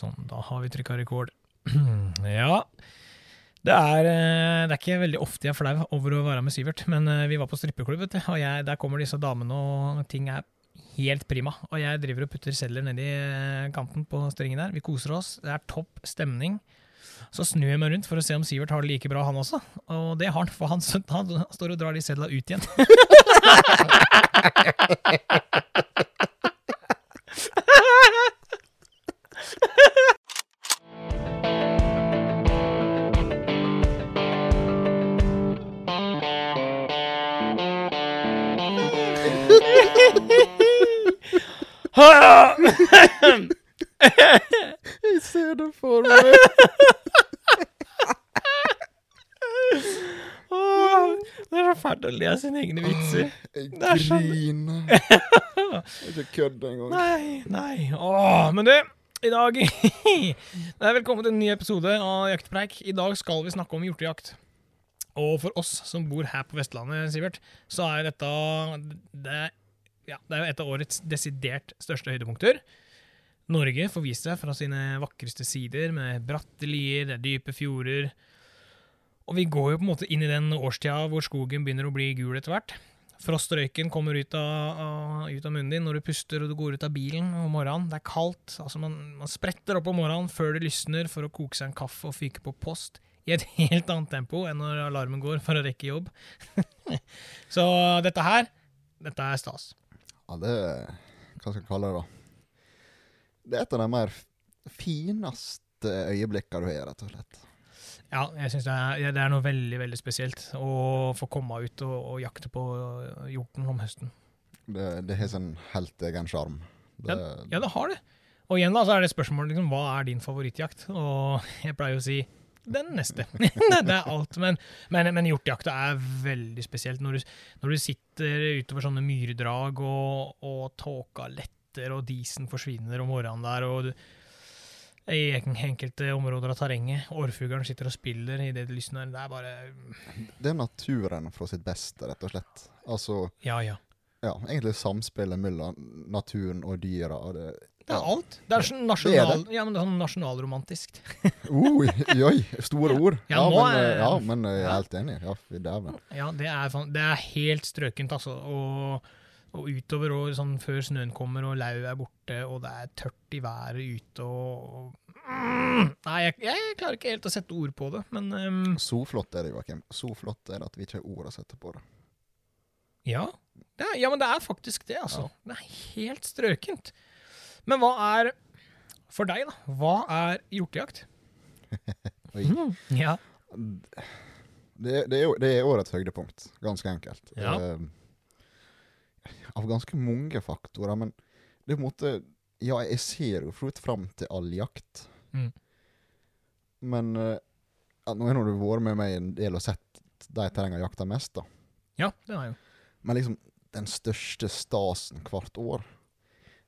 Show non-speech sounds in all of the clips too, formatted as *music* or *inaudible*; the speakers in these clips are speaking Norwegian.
Sånn, da har vi trykka rekord. *clears throat* ja. Det er, eh, det er ikke veldig ofte jeg er flau over å være med Sivert, men eh, vi var på strippeklubb, vet du, og jeg, der kommer disse damene, og ting er helt prima. Og jeg driver og putter sedler nedi eh, kanten på strengen der. Vi koser oss. Det er topp stemning. Så snur jeg meg rundt for å se om Sivert har det like bra, han også. Og det har han, for han, *laughs* han står og drar de sedla ut igjen. *laughs* Jeg ser det for meg. Det er så fælt å le av sine egne vitser. Jeg Det er sånn. griner. Jeg er ikke kødd engang. Nei, nei. Åh, men du, i dag *laughs* Det er velkommen til en ny episode av Jaktpreik. I dag skal vi snakke om hjortejakt. Og for oss som bor her på Vestlandet, Sivert, så er dette det, ja, det er jo et av årets desidert største høydepunkter. Norge får vist seg fra sine vakreste sider, med bratte lier, er dype fjorder. Og vi går jo på en måte inn i den årstida hvor skogen begynner å bli gul etter hvert. Frostrøyken kommer ut av, ut av munnen din når du puster og du går ut av bilen om morgenen. Det er kaldt. altså Man, man spretter opp om morgenen før det lysner for å koke seg en kaffe og fyke på post i et *laughs* helt annet tempo enn når alarmen går for å rekke jobb. *laughs* Så dette her, dette er stas. Ja, det Hva skal jeg kalle det, da? Det er et av de mer fineste øyeblikkene du har, rett og slett. Ja, jeg synes det ja, det er noe veldig veldig spesielt å få komme ut og, og jakte på hjorten om høsten. Det, det har sin helt egen sjarm. Ja, Ja, det har det. Og igjen da, så er det spørsmålet liksom, hva er din favorittjakt? Og jeg pleier å si den neste. *laughs* det er alt. Men, men, men hjortejakta er veldig spesielt. Når du, når du sitter utover sånne myrdrag, og, og tåka letter, og disen forsvinner om morgenen der, og du, i enkelte områder av terrenget, orrfuglen sitter og spiller i det det lysner, det er bare Det er naturen fra sitt beste, rett og slett. Altså, Ja, ja. ja, egentlig samspillet mellom naturen og dyra. Og det, Er alt. Det er sånn Det er nasjonal, ja, men det er sånn nasjonalromantisk. *laughs* Oi, oi, store ord. Ja, Ja, nå men, ja, men jeg er helt enig. Ja, dæven. Ja, det er, det er helt strøkent, altså. Og, og utover og sånn før snøen kommer og lauvet er borte, og det er tørt i været ute og mm, Nei, jeg, jeg klarer ikke helt å sette ord på det, men um, Så flott er det, Joakim. Så flott er det at vi ikke har ord å sette på det. ja. Det er, ja, men det er faktisk det, altså. Det er helt strøkent. Men hva er For deg, da. Hva er hjortejakt? *laughs* Oi. Mm, ja. Det, det, er, det er årets høydepunkt, ganske enkelt. Ja. Uh, av ganske mange faktorer, men det er på en måte Ja, jeg ser jo for fram til all jakt, Mm. men uh, nå har du vært med meg en del og sett de terrengene jeg jakter mest, da. ja, det er jo. Men liksom, den største stasen hvert år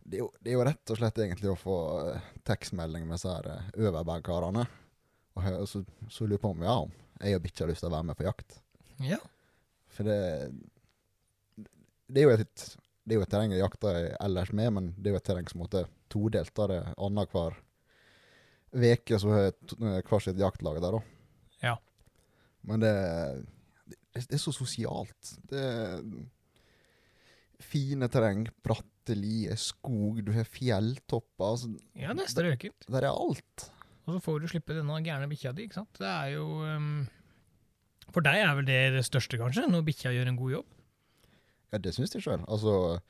det er, jo, det er jo rett og slett egentlig å få uh, tekstmelding med disse uh, Øverberg-karene. Og, så, så lurer jeg på om ja, jeg og bikkja har lyst til å være med på jakt. Ja. For det Det er jo et, det er jo et terreng jeg jakter ellers med, men det er jo et terreng som måtte todelt. Da det er annenhver uke så har jeg eh, hver sitt jaktlag der, da. Ja. Men det, det, det er så sosialt. Det er fine terreng, bratte lier, skog, du har fjelltopper. Altså, ja, det er strøkent. der er alt. Og så får du slippe denne gærne bikkja di, ikke sant. Det er jo um, For deg er vel det det største, kanskje, når bikkja gjør en god jobb? Ja, det syns jeg sjøl. Altså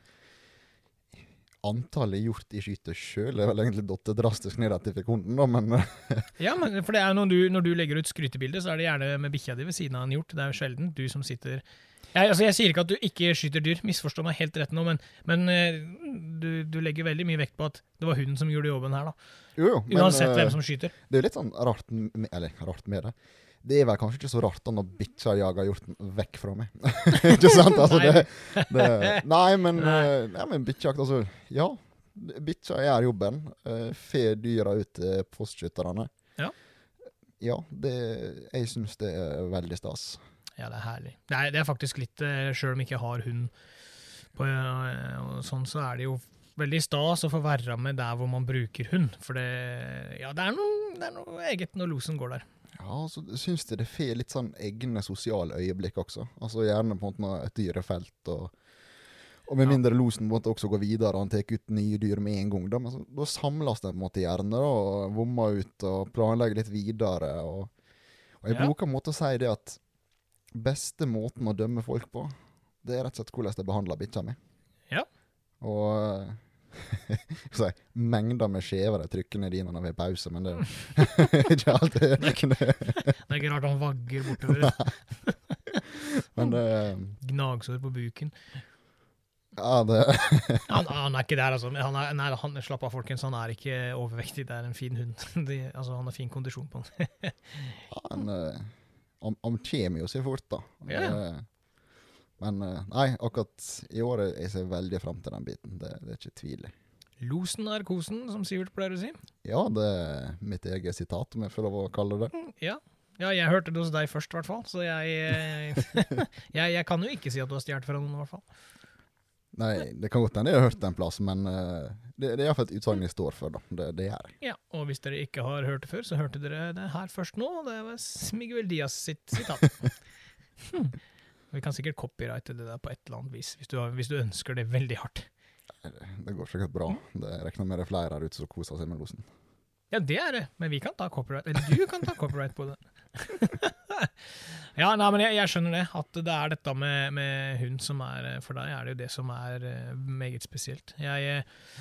Antallet hjort i skyter sjøl, er vel egentlig datt drastisk ned etter fikk hunden, da, men *laughs* Ja, men for det er når du, når du legger ut skrytebilde, så er det gjerne med bikkja di ved siden av en hjort. Det er jo sjelden du som sitter jeg, altså jeg sier ikke at du ikke skyter dyr, misforstå meg helt rett nå, men, men eh, du, du legger veldig mye vekt på at det var hunden som gjorde jobben her, da. Jo, jo. Men, Uansett eh, hvem som skyter. Det er jo litt sånn rart med, Eller rart med det. Det er vel kanskje ikke så rart da når bikkja jager hjorten vekk fra meg. *laughs* ikke sant? Altså, det, det, *laughs* nei, men, Nei. ja, nei, men bikkjejakt, altså Ja. Bikkja gjør jobben. Får dyra ut til postskytterne. Ja. Ja, det Jeg syns det er veldig stas. Ja, det er herlig. Det er, det er faktisk litt, uh, sjøl om jeg ikke har hund, på, eh, sånn, så er det jo veldig stas å få være med der hvor man bruker hund. For det, ja, det, er noe, det er noe eget når losen går der. Ja, så syns jeg det får litt sånn egne sosiale øyeblikk også. Altså Gjerne på en måte når et dyr er felt, og, og med mindre losen måte også går videre han tar ut nye dyr med en gang. Da, men så, da samles det på en måte gjerne da, og vommer ut og planlegger litt videre. Og, og jeg Ja. bruker en måte å si det at beste måten å dømme folk på, det er rett og slett hvordan de behandler bikkja mi. Ja. Og *laughs* si, mengder med skjever de trykker ned i når vi har pause, men det er *laughs* ikke alltid *laughs* Det er ikke rart han vagger bortover. Men det, Gnagsår på buken. ja, det Han, han er ikke der, altså. Han er, nei, han, slapp av, folkens. Han er ikke overvektig. Det er en fin hund. De, altså, han har fin kondisjon på han. Han, eh, han, han kommer jo seg fort, da. Ja. Men eh, nei, akkurat i år jeg ser veldig fram til den biten. Det, det er ikke tvil. Losen er kosen, som Sivert pleier å si. Ja, det er mitt eget sitat, om jeg får lov å kalle det Mm, Ja. ja, jeg hørte det hos deg først, i hvert fall. Så jeg, eh, *laughs* jeg Jeg kan jo ikke si at du har stjålet fra noen, i hvert fall. Nei, det kan godt hende jeg har hørt det en plass, men uh, det, det er iallfall et utsagn jeg står for, da. Det, det gjør jeg. Ja, Og hvis dere ikke har hørt det før, så hørte dere det her først nå. Det var Miguel Diaz sitt sitat. *laughs* Hmm. Vi kan sikkert copyrighte det der på et eller annet vis, hvis du, har, hvis du ønsker det veldig hardt. Det går sikkert bra. Det regner med det er flere her ute som koser seg med losen. Ja, det er det, men vi kan ta copyright. Eller du kan ta copyright på det. *laughs* ja, nei, men jeg, jeg skjønner det. At det er dette med, med hund som er eh, For deg er det jo det som er eh, meget spesielt. Jeg eh,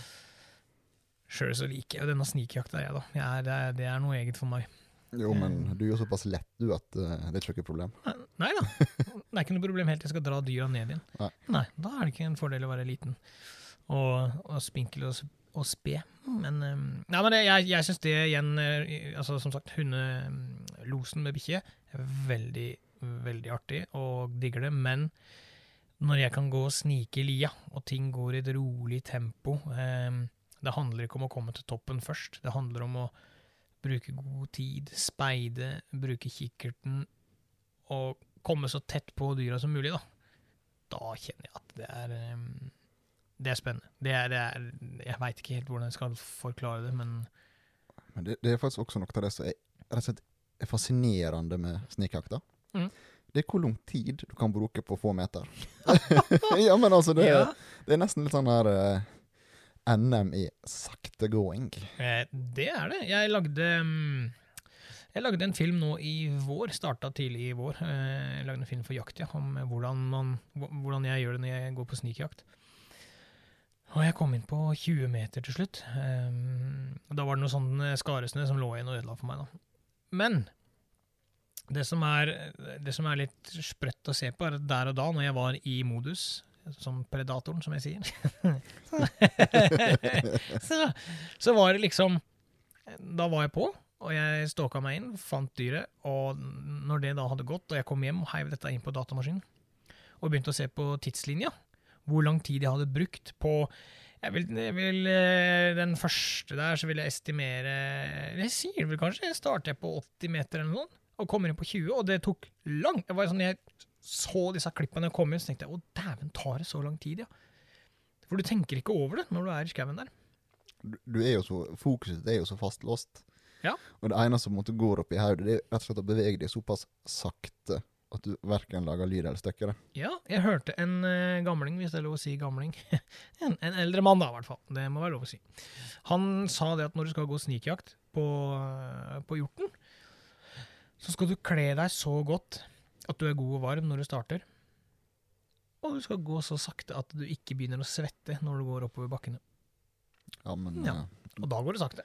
Sjøl så liker jeg denne snikjakta, jeg, da. Jeg det, er, det er noe eget for meg. Jo, men du jo såpass lett, du, at det er ikke noe problem. Nei da. Det er ikke noe problem helt til jeg skal dra dyra ned igjen. Nei. Da er det ikke en fordel å være liten og, og spinkel og, s- og sped. Men, um, nei, men det, jeg, jeg syns det igjen eh, altså Som sagt, hundelosen med bikkje er veldig, veldig artig og digger det. Men når jeg kan gå og snike i lia, og ting går i et rolig tempo um, Det handler ikke om å komme til toppen først. Det handler om å bruke god tid, speide, bruke kikkerten og komme så tett på dyra som mulig, da. Da kjenner jeg at det er em, Det er spennende. Det er, det er, jeg veit ikke helt hvordan jeg skal forklare det, men Men det, det er faktisk også noe av det som er er fascinerende med snikjakta. Mm. Det er hvor lang tid du kan bruke på få meter. *laughs* ja, men altså, det, ja, det er nesten litt sånn her uh, NM i sakte going. eh, det er det. Jeg lagde um, jeg lagde en film nå i vår, starta tidlig i vår. Eh, Jeg lagde en film for jakt, ja, om hvordan, man, hvordan jeg gjør det når jeg går på snikjakt. Og jeg kom inn på 20 meter til slutt. Um, da var det noe sånn eh, skaresnø som lå igjen og ødela for meg. da. Men det som, er, det som er litt sprøtt å se på, er at der og da, når jeg var i modus, som predatoren, som jeg sier, *laughs* så, så var det liksom Da var jeg på, og jeg stalka meg inn, fant dyret, og når det da hadde gått, og jeg kom hjem og heiv dette inn på datamaskinen, og begynte å se på tidslinja, hvor lang tid jeg hadde brukt på jeg vil, jeg vil, eh, Den første der så vil jeg estimere Jeg sier vel kanskje jeg starter på 80 meter eller noe, og kommer inn på 20, og det tok lang Det var sånn jeg så disse klippene komme kom inn, så tenkte jeg å dæven, tar det så lang tid, ja. For du tenker ikke over det når du er i skauen der. Du, er jo så, Fokuset er jo så fastlåst. Ja. Og det eneste som måtte går opp i hodet, det er rett og slett å bevege deg såpass sakte at du verken lager lyd eller støkker. Ja, jeg hørte en uh, gamling, hvis det er lov å si gamling. *laughs* en, en eldre mann, da, i hvert fall. Det må være lov å si. Han sa det at når du skal gå snikjakt på, eh, på hjorten, så skal du kle deg så godt at du er god og varm når du starter. Og du skal gå så sakte at du ikke begynner å svette når du går oppover bakkene. Ja, men, Ja. Og da går det sakte.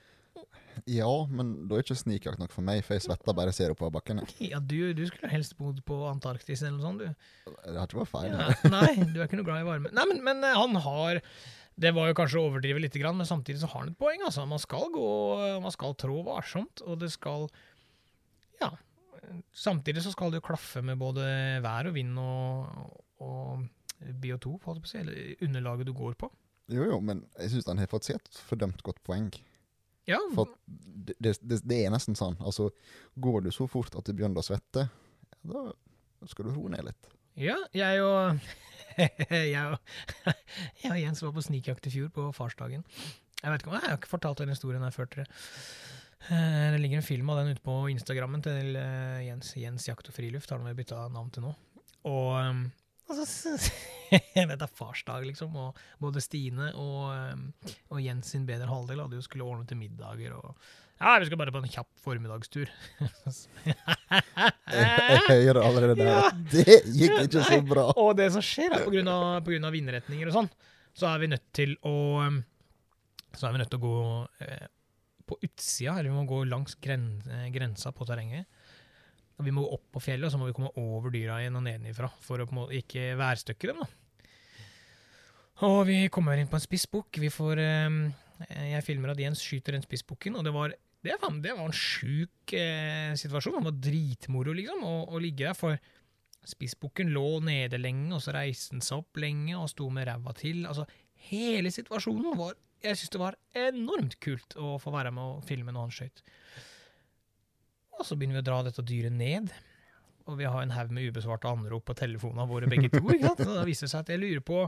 Ja, men da er ikke snikjakt nok for meg, for jeg svetter bare jeg ser oppover bakken. Ja, du, du skulle helst bodd på Antarktis eller noe sånt, du. Det har ikke vært feil. Ja, nei, du er ikke noe glad i varme. Nei, men, men eh, han har Det var jo kanskje å overdrive litt, men samtidig så har han et poeng. altså. Man skal gå, man skal trå varsomt, og det skal Ja. Samtidig så skal det jo klaffe med både vær og vind og, og biotop, holdt jeg på å si, eller underlaget du går på. Jo, jo, men jeg syns han har fått si et fordømt godt poeng. Ja, For det, det, det, er nesten sånn. Altså, går du så fort at du begynner å svette, da skal du roe ned litt. ja jeg og *laughs* jeg, og, *laughs* jeg og Jens var på snikjakt i fjor, på farsdagen. Jeg vet ikke om jeg har ikke fortalt den historien her før til dere. Eh, Det ligger en film av den ute på Instagrammen til eh, Jens. Jens Jakt og Friluft har han vel bytta navn til nå. Og, og så *laughs* Jeg vet det er farsdag, liksom. Og både Stine og, um, og Jens sin bedre halvdel hadde jo skulle ordne til middager og Ja, vi skal bare på en kjapp formiddagstur. *laughs* Jeg hører allerede der Ja. det gikk ikke så bra. *laughs* Og det som skjer, er på grunn av, på grunn av vindretninger og sånn, så er vi nødt til å um, Så er vi nødt til å gå eh, på utsida, eller vi må gå langs gren, grensa på terrenget. Vi må opp på fjellet, og så må vi komme over dyra igjen og nedenifra for å ikke værstøkke dem. da. Og vi kommer inn på en spissbukk. Vi eh, Jeg filmer at Jens skyter den spissbukken, og det var det, var, det var en sjuk eh, situasjon. Det var dritmoro, liksom, å, å ligge der. For spissbukken lå nede lenge, og så reiste den seg opp lenge og sto med ræva til. Altså, hele situasjonen var Jeg syns det var enormt kult å få være med og filme når han skøyt. Og så begynner vi å dra dette dyret ned. Og vi har en haug med ubesvarte anrop på telefonene våre begge to. ikke sant? Så da viser det seg at jeg lurer på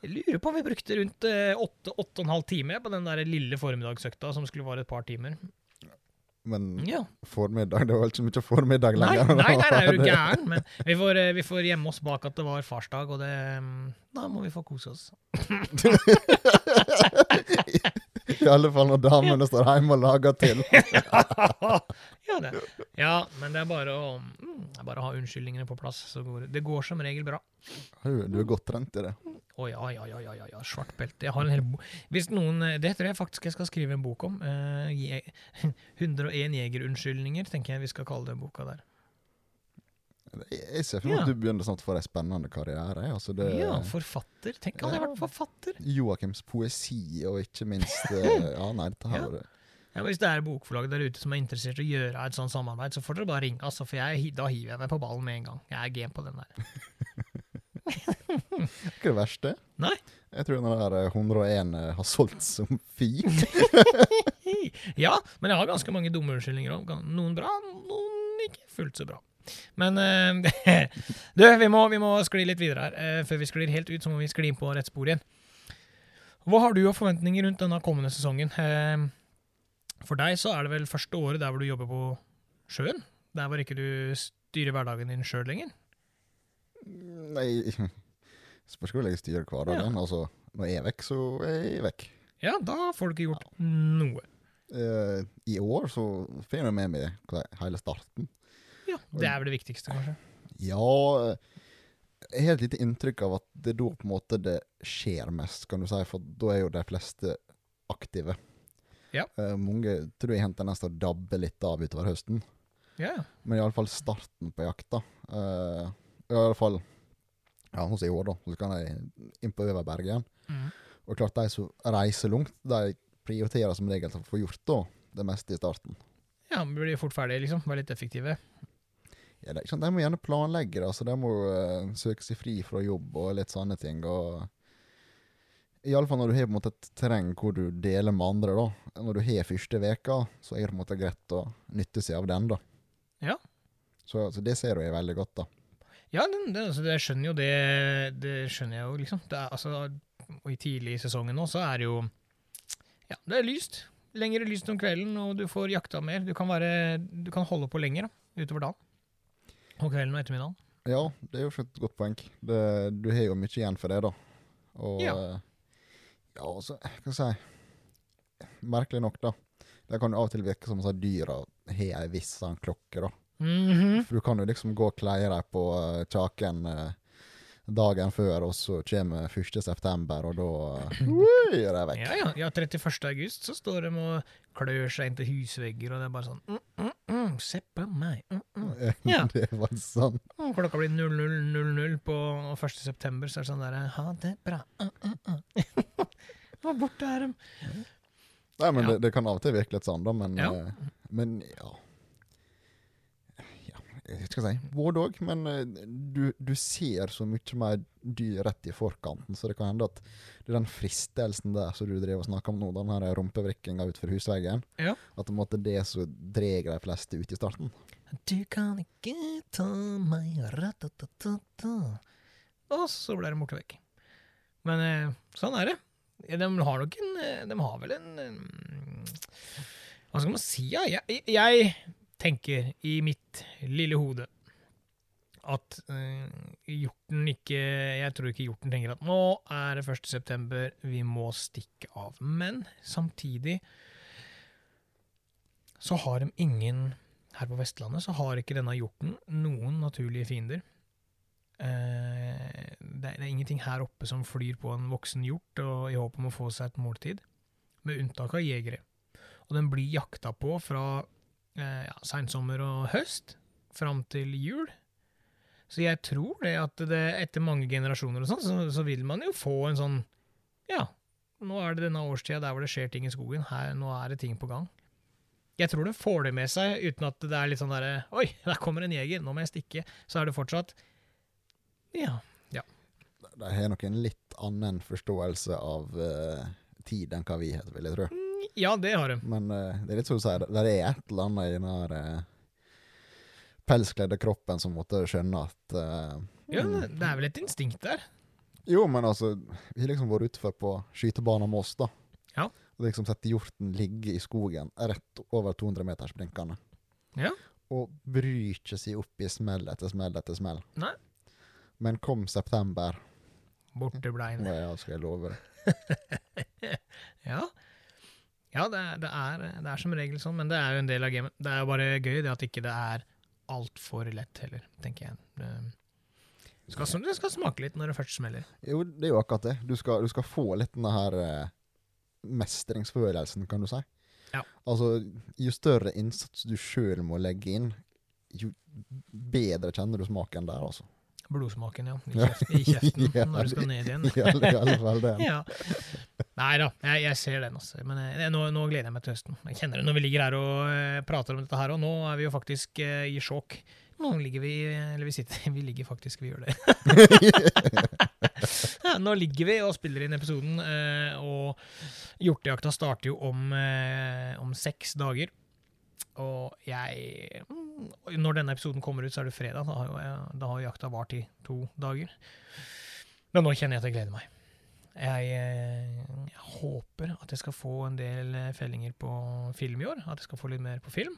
jeg lurer på om vi brukte rundt eh, åtte, åtte og en halv time på den der lille formiddagsøkta som skulle vare et par timer. Men Ja. formiddag, det var vel så mye formiddag lenger. nei, nei, nei, er jo *laughs* gæren? Men vi får, eh, vi får gjemme oss bak at det var farsdag, og det mm, Da må vi få kose oss. *laughs* I alle fall når damene står hjemme og lager til. *laughs* ja, det. ja, men det er bare å, mm, bare ha unnskyldningene på plass. Så går det, det går som regel bra. Du, du er godt trent i det. Å ja, ja, ja, ja, ja, ja, svart belte. Jeg har en hel bo Hvis noen Det tror jeg faktisk jeg skal skrive en bok om. Eh, je *laughs* 101 jegerunnskyldninger, tenker jeg vi skal kalle den boka der. Jeg ser for meg Ja. at du begynner snart å få en spennende karriere. Altså det, Ja, forfatter. Tenk hadde jeg vært forfatter. Joakims poesi, og ikke minst *laughs* eh, Ja, nei, dette her Ja. Ja, hvis det er bokforlag der ute som er interessert i å gjøre et sånt samarbeid, så får dere bare ringe, altså, for jeg, da hiver jeg meg på ballen med en gang. Jeg er gen på den der. *laughs* Ikke det verste. Nei. Jeg tror den der eh, 101 eh, har solgt som fy. *laughs* Ja, men jeg har ganske mange dumme unnskyldninger òg. Noen bra, noen ikke fullt så bra. Men eh, *laughs* du, vi må, vi må skli litt videre her. Eh, før vi sklir helt ut, så må vi skli på rett spor igjen. Hva har du av forventninger rundt denne kommende sesongen? Eh, for deg så er det vel første året der hvor du jobber på sjøen? Der hvor ikke du styrer hverdagen din sjøl lenger? Nei, *laughs* spørs hvor jeg styrer hverdagen. Altså, når jeg er vekk, så er jeg vekk. Ja, da får du ikke gjort noe. Eh, I år så får jeg med meg hele starten. Ja, Det er vel det viktigste, kanskje. Ja eh, Jeg har et lite inntrykk av at det er da på en måte det skjer mest, kan du si. For da er jo de fleste aktive. Ja. Uh, mange tror jeg har en tendens til å dabbe litt av utover høsten. Ja. Men iallfall starten på jakta. Uh, I alle fall ja, hos i år, da. Så kan jeg inn på Øverberg igjen. Mm. Og klart, de som reiser langt, de prioriterer som regel å få gjort da, det meste i starten. Ja, blir fort ferdig, liksom. Være litt effektive. Ja, det De må gjerne planlegge det, så de må uh, søke seg fri fra jobb og litt sånne ting. og Iallfall når du har på en måte et terreng hvor du deler med andre. da. Når du har første veka, så er det på en måte greit å nytte seg av den. da. Ja. Så, så det ser jeg veldig godt. da. Ja, det, det, altså, det skjønner jo det Det skjønner jeg jo, liksom. Det er, altså, og i tidlig i sesongen nå, så er det jo Ja, det er lyst. Lengre lyst om kvelden, og du får jakta mer. Du kan, være, du kan holde på lenger da, utover dagen. Og kvelden og ettermiddagen. Ja, det er jo et godt poeng. Det, du har jo mye igjen for det, da. Og Ja. eh, ja, altså, hva skal jeg si Merkelig nok, da. Det kan jo av og til virke som at dyra har ei viss sånn klokke, da. Mhm. For du kan jo liksom gå og kleie deg på uh, kjaken eh, dagen før, og så kommer 1. september, og da *laughs* uh, jeg er de vekk. Ja, ja, ja, 31. august så står de og klør seg inntil husvegger, og det er bare sånn mm, mm, mm, Se på meg. Mm, mm. *laughs* Ja. det var sånn. Og Klokka blir 00.00 på 1. september, så er det sånn der Ha det bra. Mm, mm. *laughs* Borte er de. Nei, men Ja. det, det kan av og til virke litt sånn, da, men Ja. eh, Men ja. Jeg hva jeg si. Både òg, men eh, du, du ser så mye mer dyr rett i forkanten, så det kan hende at det er den fristelsen der som du driver og snakker om nå, den her rumpevrikkinga utenfor husveggen, Ja. at det måtte det som drar de fleste ut i starten. Du kan ikke ta meg ratatata. og så ble det borte vekk. Men eh, sånn er det. De har nok en eh, De har vel en Hva skal man si? Ja? Jeg, jeg tenker i mitt lille hode at øh, hjorten ikke Jeg tror ikke hjorten tenker at nå er det 1. september, vi må stikke av. Men samtidig så har de ingen Her på Vestlandet så har ikke denne hjorten noen naturlige fiender. Eh, det, er, det er ingenting her oppe som flyr på en voksen hjort og i håp om å få seg et måltid, med unntak av jegere. Og den blir jakta på fra eh, ja, seinsommer og høst fram til jul. Så jeg tror det at det, etter mange generasjoner og sånn, så, så vil man jo få en sånn Ja, nå er det denne årstida der hvor det skjer ting i skogen. Her, nå er det ting på gang. Jeg tror det får det med seg, uten at det er litt sånn derre Oi, der kommer en jeger, nå må jeg stikke. Så er det fortsatt Ja. ja. De har nok en litt annen forståelse av uh, tid enn hva vi har, vil jeg tro. Ja, det har de. Men uh, det er litt som du sier, det er et eller annet i den her uh, pelskledde kroppen som måtte skjønne at uh, Ja, det er vel et instinkt der. Jo, men altså, vi har liksom vært utfor på skytebanen med oss, da. Ja. Og liksom sett hjorten ligge i skogen rett over 200 meters blinkende. Ja. Og bryr ikke seg opp i smell etter smell etter smell. Nei. Men kom september, Borte blei den. ja, skal jeg love det. *laughs* Ja. Ja, det er, det, er, det er som regel sånn, men det er jo en del av gamet. Det er jo bare gøy det at ikke det er altfor lett heller, tenker jeg. Det skal, det skal smake litt når det først smeller. Jo, det er jo akkurat det. Du skal, du skal få litt den her eh, mestringsfølelsen, kan du si. Ja. Altså, jo større innsats du sjøl må legge inn, jo bedre kjenner du smaken der, altså. Blodsmaken, ja. I *laughs* kjeften, i kjeften Ja, når du skal ned igjen. *laughs* I alle fall det. *laughs* Ja. Nei da, jeg, jeg ser den. Altså. Men jeg, nå, nå gleder jeg meg til høsten. Jeg kjenner det når vi ligger her og eh, prater om dette her, og nå er vi jo faktisk eh, i sjokk. Nå ligger vi Eller vi sitter *laughs* Vi ligger faktisk, vi gjør det. *laughs* nå ligger vi og spiller inn episoden, eh, og hjortejakta starter jo om, eh, om seks dager. Og jeg mm, Når denne episoden kommer ut, så er det fredag. Da har, jo, da har jakta vart i to dager. Men nå kjenner jeg at jeg gleder meg. Jeg, eh, jeg håper at jeg skal få en del eh, fellinger på film i år. At jeg skal få litt mer på film.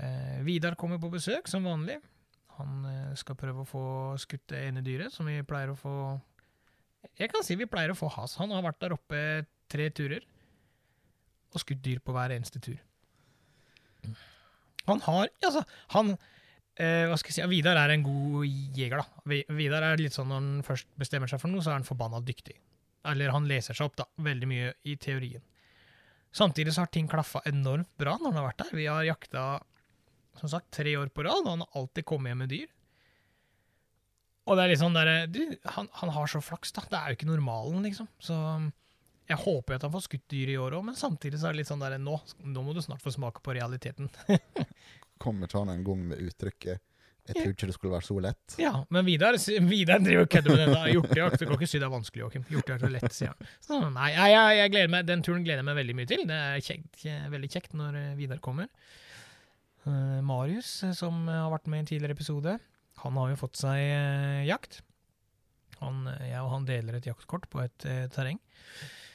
Eh, Vidar kommer på besøk, som vanlig. Han eh, skal prøve å få skutt det ene dyret, som vi pleier å få Jeg kan si vi pleier å få has. Han har vært der oppe tre turer og skutt dyr på hver eneste tur. Han har Altså, han Hva skal jeg si? Vidar er en god jeger, da. Vidar er litt sånn når han først bestemmer seg for noe, så er han forbanna dyktig. Eller han leser seg opp, da. Veldig mye i teorien. Samtidig så har ting klaffa enormt bra når han har vært der. Vi har jakta som sagt tre år på rad, og han har alltid kommet hjem med dyr. Og det er litt sånn derre han, han har så flaks, da. Det er jo ikke normalen, liksom. Så jeg håper at han får skutt dyr i år òg, men samtidig så er det litt sånn derre nå, nå må du snart få smake på realiteten. *laughs* Kommer ikke han en gang med uttrykket 'Jeg tror ikke det skulle være så lett'? Ja, men Vidar, Vidar driver og kødder med den. Hjortejakt du kan ikke si det er vanskelig, Joakim. Hjortejakt er lett, sier han. Så, nei, jeg, jeg, gleder meg, Den turen gleder jeg meg veldig mye til. Det er kjekt, veldig kjekt når eh, Vidar kommer. Uh, Marius, eh, som har vært med i en tidligere episode, han har jo fått seg uh, jakt. Han, jeg og han deler et jaktkort på et uh, terreng.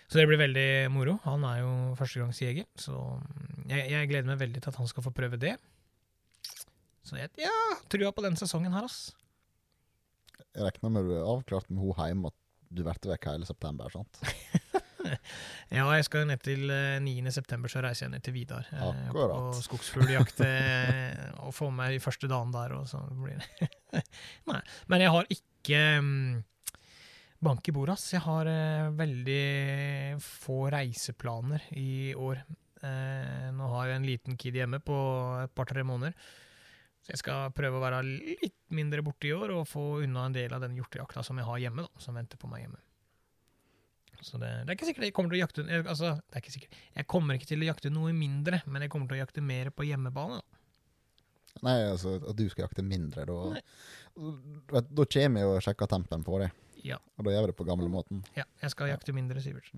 Så det blir veldig moro. Han er jo førstegangsjeger, så mm, jeg, jeg gleder meg veldig til at han skal få prøve det. Så jeg ja, trua på den sesongen her, ass. Jeg regner med du er avklart med hun hjemme at du blir vekk hele september, sant? *laughs* Ja, jeg skal ned til eh, 9. september, så reiser jeg ned til Vidar. eh, Akkurat. og *laughs* skogsfugljakt. eh, og får meg de første dagen der, og så blir det *laughs* Nei. Men jeg har ikke mm, bank i bordet, ass. Jeg har eh, veldig få reiseplaner i år. Eh, nå har jeg en liten kid hjemme på et par-tre måneder. Så jeg skal prøve å være litt mindre borte i år og få unna en del av den hjortejakta som jeg har hjemme, da, som venter på meg hjemme. Så det, det er ikke sikkert jeg kommer til å jakte jeg, altså, det er ikke sikkert. Jeg kommer ikke til å jakte noe mindre, men jeg kommer til å jakte mer på hjemmebane. Da. Nei, altså at du skal jakte mindre, da Nei. vet, Da kommer jeg og sjekker tempen på deg. Ja, Og da gjør vi det på gamlemåten. ja, jeg skal jakte mindre, Sivert.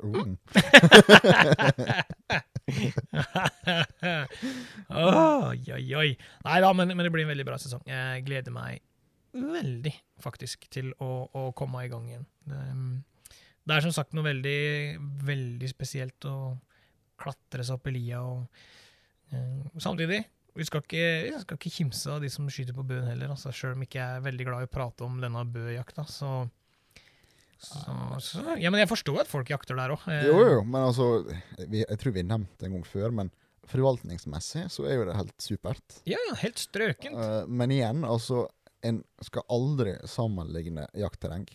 Mm. *laughs* *laughs* oi, oi, oi. Nei da, men, men det blir en veldig bra sesong. Jeg gleder meg veldig, faktisk, til å, å komme i gang igjen. Det, mm, det er som sagt noe veldig, veldig spesielt å klatre seg opp i lia og uh, Samtidig, vi skal ikke, ikke kimse av de som skyter på bøen heller, altså, sjøl om ikke er veldig glad i å prate om denne bøjakta. Så, så, så Ja, men jeg forstår at folk jakter der òg. Jo, jo, men altså vi, Jeg tror vi har nevnt det en gang før, men forvaltningsmessig så er jo det helt supert. Ja, helt strøkent. Uh, men igjen, altså En skal aldri sammenligne jaktterreng.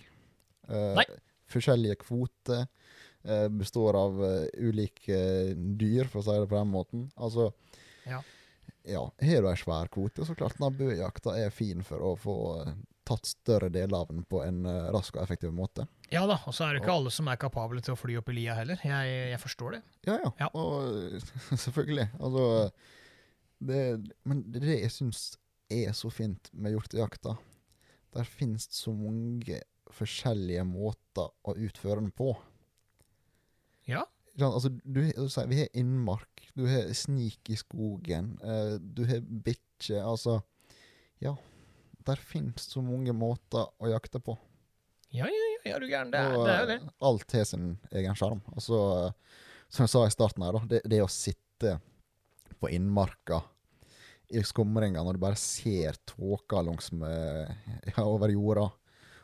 Uh, Nei. Forskjellige kvoter uh, består av eh, ulike dyr, for å si det på den måten. Altså Ja. ja, Har du ei svær kvote, så klart den er fin for å få eh, tatt større deler av den på en eh, rask og effektiv måte. Ja da, og så er det ikke alle som er kapable til å fly opp i lia heller. Jeg, jeg forstår det. Ja, ja. Ja. Og *laughs* selvfølgelig. Altså det, Men det jeg syns er så fint med hjortejakta. Der finnes så mange forskjellige måter å utføre den på. Ja. Altså, du, du sier, vi har innmark, du har snik i skogen, eh, du har bikkje. Altså Ja. Der finnes så mange måter å jakte på. Ja, ja, ja, ja, er du gæren. Det det er jo det. eh, Alt har sin egen sjarm. Og så, som jeg sa i starten her, det, det å sitte på innmarka i skumringa når du bare ser tåka *laughs* ja, over jorda,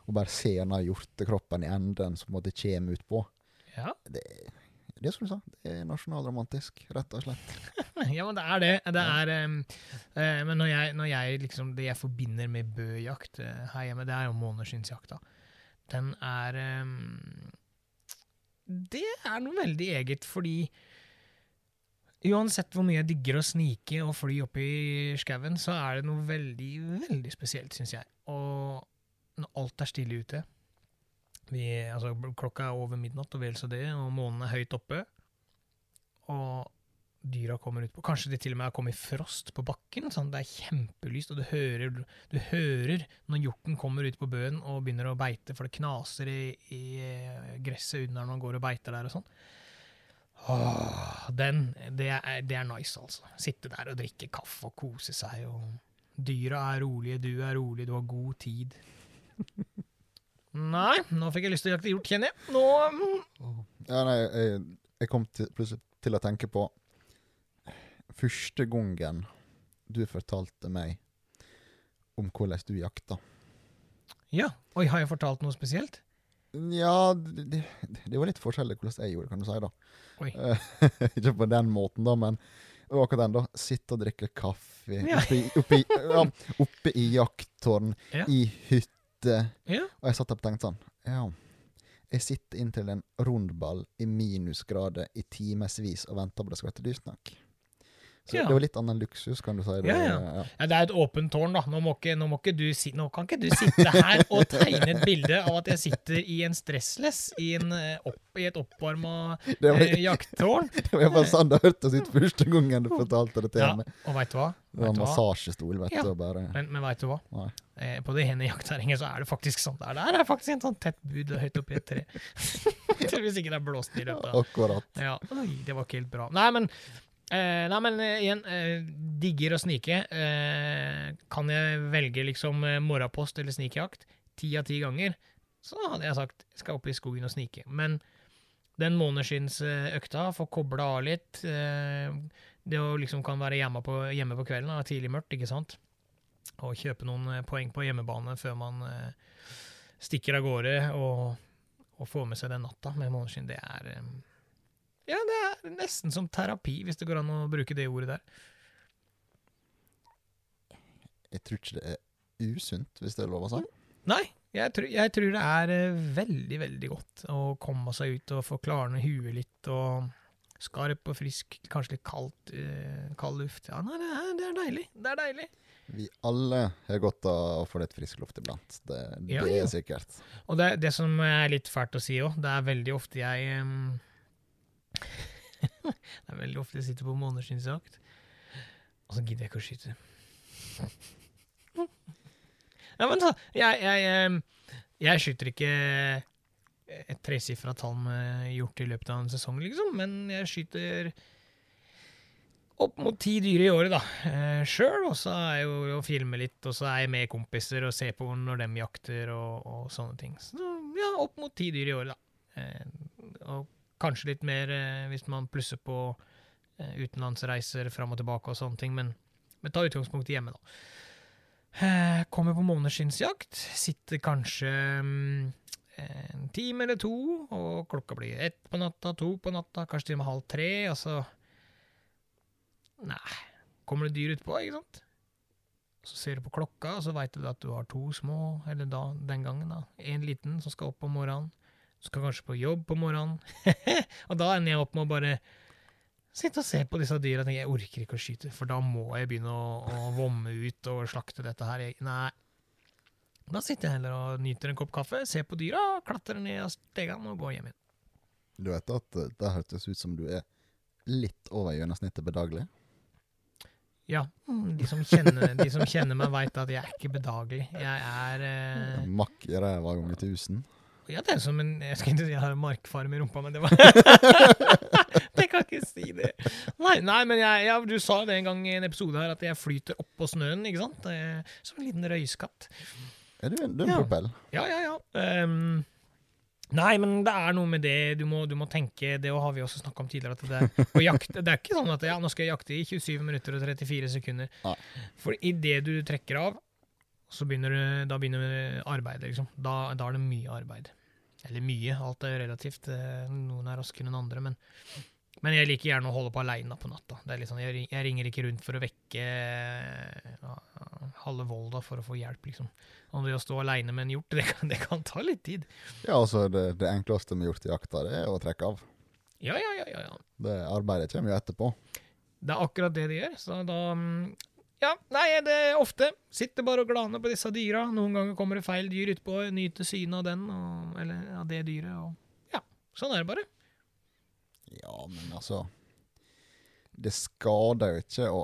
og bare ser den hjortekroppen i enden som måtte kommer utpå, Ja. det, det som du sa, det er nasjonalromantisk, rett og slett. *laughs* ja, men det er det. Det er um, uh, Men når jeg, når jeg liksom Det jeg forbinder med bøjakt uh, her hjemme, det er jo måneskinnsjakta. Den er um, Det er noe veldig eget, fordi Uansett hvor mye jeg digger å snike og fly opp i skauen, så er det noe veldig, veldig spesielt, syns jeg. Og når alt er stille ute vi, altså, Klokka er over midnatt, og vel så det, og månen er høyt oppe. Og dyra kommer ut på Kanskje de til og med har kommet i frost på bakken. Sånn, det er kjempelyst, og du hører, du hører når hjorten kommer ut på bøen og begynner å beite, for det knaser i, i eh, gresset under når han går og beiter der og sånn. Den, det er, det er nice, altså. Sitte der og drikke kaffe og kose seg. og Dyra er rolige, du er rolig, du har god tid. *laughs* Nei, nå fikk jeg lyst til å jakte hjort, kjenner jeg. Nå mm, Ja, nei, jeg, jeg kom til, plutselig til å tenke på første gangen du fortalte meg om hvordan du jakta. Ja. Oi, har jeg fortalt noe spesielt? Ja, det, det, det var litt forskjellig hvordan jeg gjorde det, kan du si. da. Eh, *laughs* Ikke på den måten, da, men det var akkurat den. da. Sitte og drikke kaffe Ja. oppe, i, oppe, i, ja, oppe i jakttårn, Ja. i hytte. Ja. Og jeg satt der og tenkte sånn Ja, jeg sitter inntil en rundball i minusgrader i timevis og venter på det skal være lyst nok. Så Ja. det var litt annen luksus, kan du si. Det, Ja, ja. Ja, det er et åpent tårn, da. Nå, må ikke, nå, må ikke du nå kan ikke du sitte her og tegne et bilde av at jeg sitter i en stressless i, en, eh, opp, i et oppvarma *laughs* eh, jakttårn. *laughs* det var bare sånn det hørtes ut første gangen du fortalte det til Ja, meg. og vet du hva? Det var massasjestol, vet du, bare Men, men veit du hva? Nei. Eh, på det ene jaktterrenget så er det faktisk sånn. Der, der er faktisk en sånn tett bud høyt oppi et tre. *laughs* Hvis ikke det er blåst i løpet Akkurat. Ja, oi, det var ikke helt bra. Nei, men, eh, nei, men eh, igjen, eh, digger å snike. Eh, kan jeg velge liksom eh, morgenpost eller snikjakt ti av ti ganger, så hadde jeg sagt skal opp i skogen og snike. Men den måneskinnsøkta, få kobla av litt eh, Det å liksom kan være hjemme på, hjemme på kvelden, da, tidlig mørkt, ikke sant? Og kjøpe noen eh, poeng på hjemmebane før man eh, stikker av gårde og, og får med seg den natta med måneskinn, det er eh, ja, det er nesten som terapi, hvis det går an å bruke det ordet der. Jeg tror ikke det er usunt, hvis det er lov å si. Nei, jeg, tror- jeg tror det er eh, veldig, veldig godt å komme seg ut og få klarne huet litt, og skarp og frisk, kanskje litt kaldt, eh, kald luft. Ja, nei, det er, det er deilig. Det er deilig. Vi alle har godt av å få litt frisk luft iblant. Det, det ja. er sikkert. Og det, det som er litt fælt å si òg, det er veldig ofte jeg em, *laughs* Det er veldig ofte jeg sitter på måneskinnsjakt, og så gidder jeg ikke å skyte. Ja, men så, jeg, jeg, jeg skyter ikke et tresifra tall med hjort i løpet av en sesong, liksom, men jeg skyter opp mot ti dyr i året, da. Eh, Sjøl. Og så er jeg jo å filme litt, og så er jeg med kompiser og ser på når de jakter og, og sånne ting. Så ja, opp mot ti dyr i året, da. Eh, og kanskje litt mer eh, hvis man plusser på eh, utenlandsreiser fram og tilbake og sånne ting, men, men ta utgangspunkt hjemme, da. Eh, kommer på måneskinnsjakt. Sitter kanskje mm, en time eller to, og klokka blir ett på natta, to på natta, kanskje til og med halv tre, og så Nei, kommer det dyr utpå, ikke sant? Så ser du på klokka, og så veit du at du har to små, eller da, den gangen, da. En liten som skal opp om morgenen. Skal kanskje på jobb på morgenen. *laughs* og da ender jeg opp med å bare sitte og se på disse dyra og tenke jeg orker ikke å skyte, for da må jeg begynne å, å vomme ut og slakte dette her. Jeg, nei. Da sitter jeg heller og nyter en kopp kaffe, ser på dyra, klatrer ned av stegene og går hjem igjen. Du vet at eh, det hørtes ut som du er litt over gjennomsnittet bedagelig? Ja, de som kjenner, de som kjenner meg, veit at jeg er ikke bedagelig. Jeg er eh, Makk i ræva ganger tusen. Ja, det er som en Jeg skal ikke si jeg har markfarm i rumpa, men det var *laughs* *laughs* Jeg kan ikke si det. Nei, nei men jeg, ja, du sa det en gang i en episode her, at jeg flyter oppå snøen, ikke sant? Som en liten røyskatt. Er du en, du en Ja. propell? Ja, ja, ja. Um, nei, men det er noe med det du må, du må tenke Det har vi også snakka om tidligere. At det, er, å jakte, det er ikke sånn at ja, nå skal jeg jakte i 27 minutter og 34 sekunder. Ja. For idet du trekker av, så begynner du, da begynner arbeidet, liksom. Da, da er det mye arbeid. Eller mye, alt er relativt. eh, Noen er raskere enn andre, men men jeg liker gjerne å holde på aleine på natta. Det er litt sånn, jeg, ringer ikke rundt for å vekke ja, halve Volda for å få hjelp, liksom. Og det å stå aleine med en hjort, *laughs* det kan, det kan ta litt tid. Ja, altså det, det enkleste med hjortejakta, det er å trekke av. Ja, ja, ja, ja, ja. Det Arbeidet kommer jo etterpå. Det er akkurat det de gjør. Så da mm, Ja, nei, det er ofte. Sitter bare og glaner på disse dyra. Noen ganger kommer det feil dyr utpå, nyter synet av den, og, eller av det dyret, og Ja, sånn er det bare. Ja, men altså Det skader jo ikke å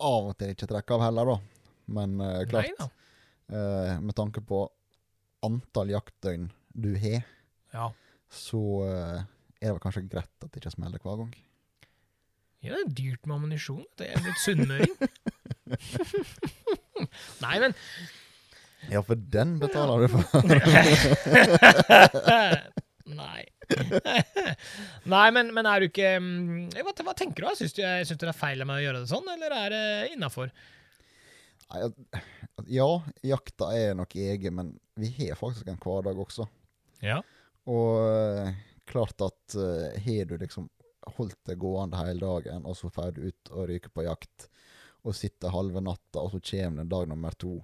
av og til ikke trekke av heller, da. Men uh, klart, Nei da. Uh, med tanke på antall jaktdøgn du har, Ja. så uh, er det vel kanskje greit at det ikke smeller hver gang. ja, det er dyrt med ammunisjon. Det er blitt sunnmøring. *laughs* *laughs* Nei, men Ja, for den betaler du for. *laughs* Nei. *laughs* Nei, men, men er du ikke mm, hva, hva tenker du? Syns du, syns du det er feil av meg å gjøre det sånn, eller er det innafor? Ja, jakta er nok egen, men vi har faktisk en hverdag også. Ja. Og eh, klart at eh, har du liksom holdt det gående hele dagen, og så drar du ut og ryker på jakt, og sitter halve natta, og så kommer det dag nummer to.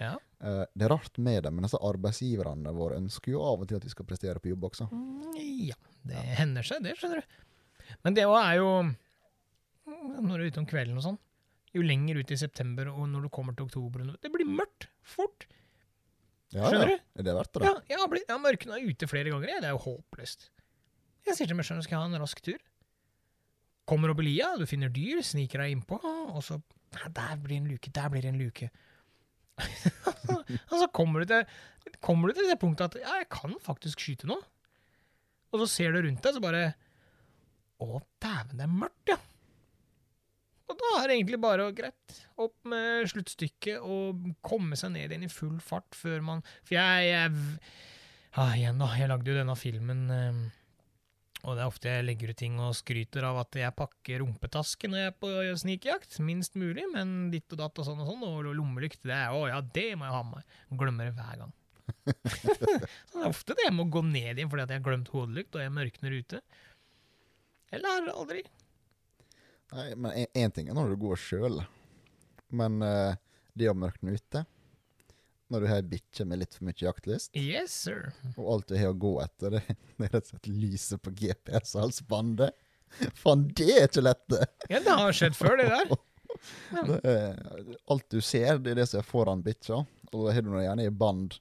ja. Uh, det er rart med det, men altså arbeidsgiverne våre ønsker jo av og til at vi skal prestere på jobb også. Mm, Ja, det hender seg, det, skjønner du. Men det er jo mm, Når du er ute om kvelden og sånn, jo lenger ut i september og når du kommer til oktober Det blir mørkt fort. Ja, Skjønner ja. du? Er det verdt det? Ja, jeg har, blitt, jeg har mørkna ute flere ganger. Det er jo håpløst. Jeg sier til meg sjøl skal jeg ha en rask tur? Kommer opp i lia, du finner dyr, sniker deg innpå, og så «Ja, Der blir en luke, der blir en luke. *laughs* og så kommer du, til, kommer du til det punktet at ja, jeg kan faktisk skyte nå. Og så ser du rundt deg, så bare Å, dæven, det er mørkt, ja. Og da er det egentlig bare greit, opp med sluttstykket og komme seg ned igjen i full fart før man For jeg, jeg ah, Igjen, da. Jeg lagde jo denne filmen, eh, og det er ofte jeg legger ut ting og skryter av at jeg pakker rumpetaske når jeg er på snikjakt. Minst mulig, men ditt og datt og sånn og sånn. Og lommelykt, det er å ja, det må jeg ha med meg. Glemmer det hver gang. *laughs* så det er ofte det jeg må gå ned igjen fordi at jeg har glemt hodelykt og jeg mørkner ute. Jeg lærer aldri. Nei, men én ting er når du går sjøl, men uh, det å mørkne ute Når du har ei bikkje med litt for mye jaktlyst, Yes, sir. og alt du har å gå etter, det, *laughs* det er rett og slett lyset på GPS-halsbåndet Faen, det er ikke lett, det! Ja, det har skjedd før, det der. *laughs* det er, alt du ser, det er det som er foran bikkja, og da har du noe gjerne i band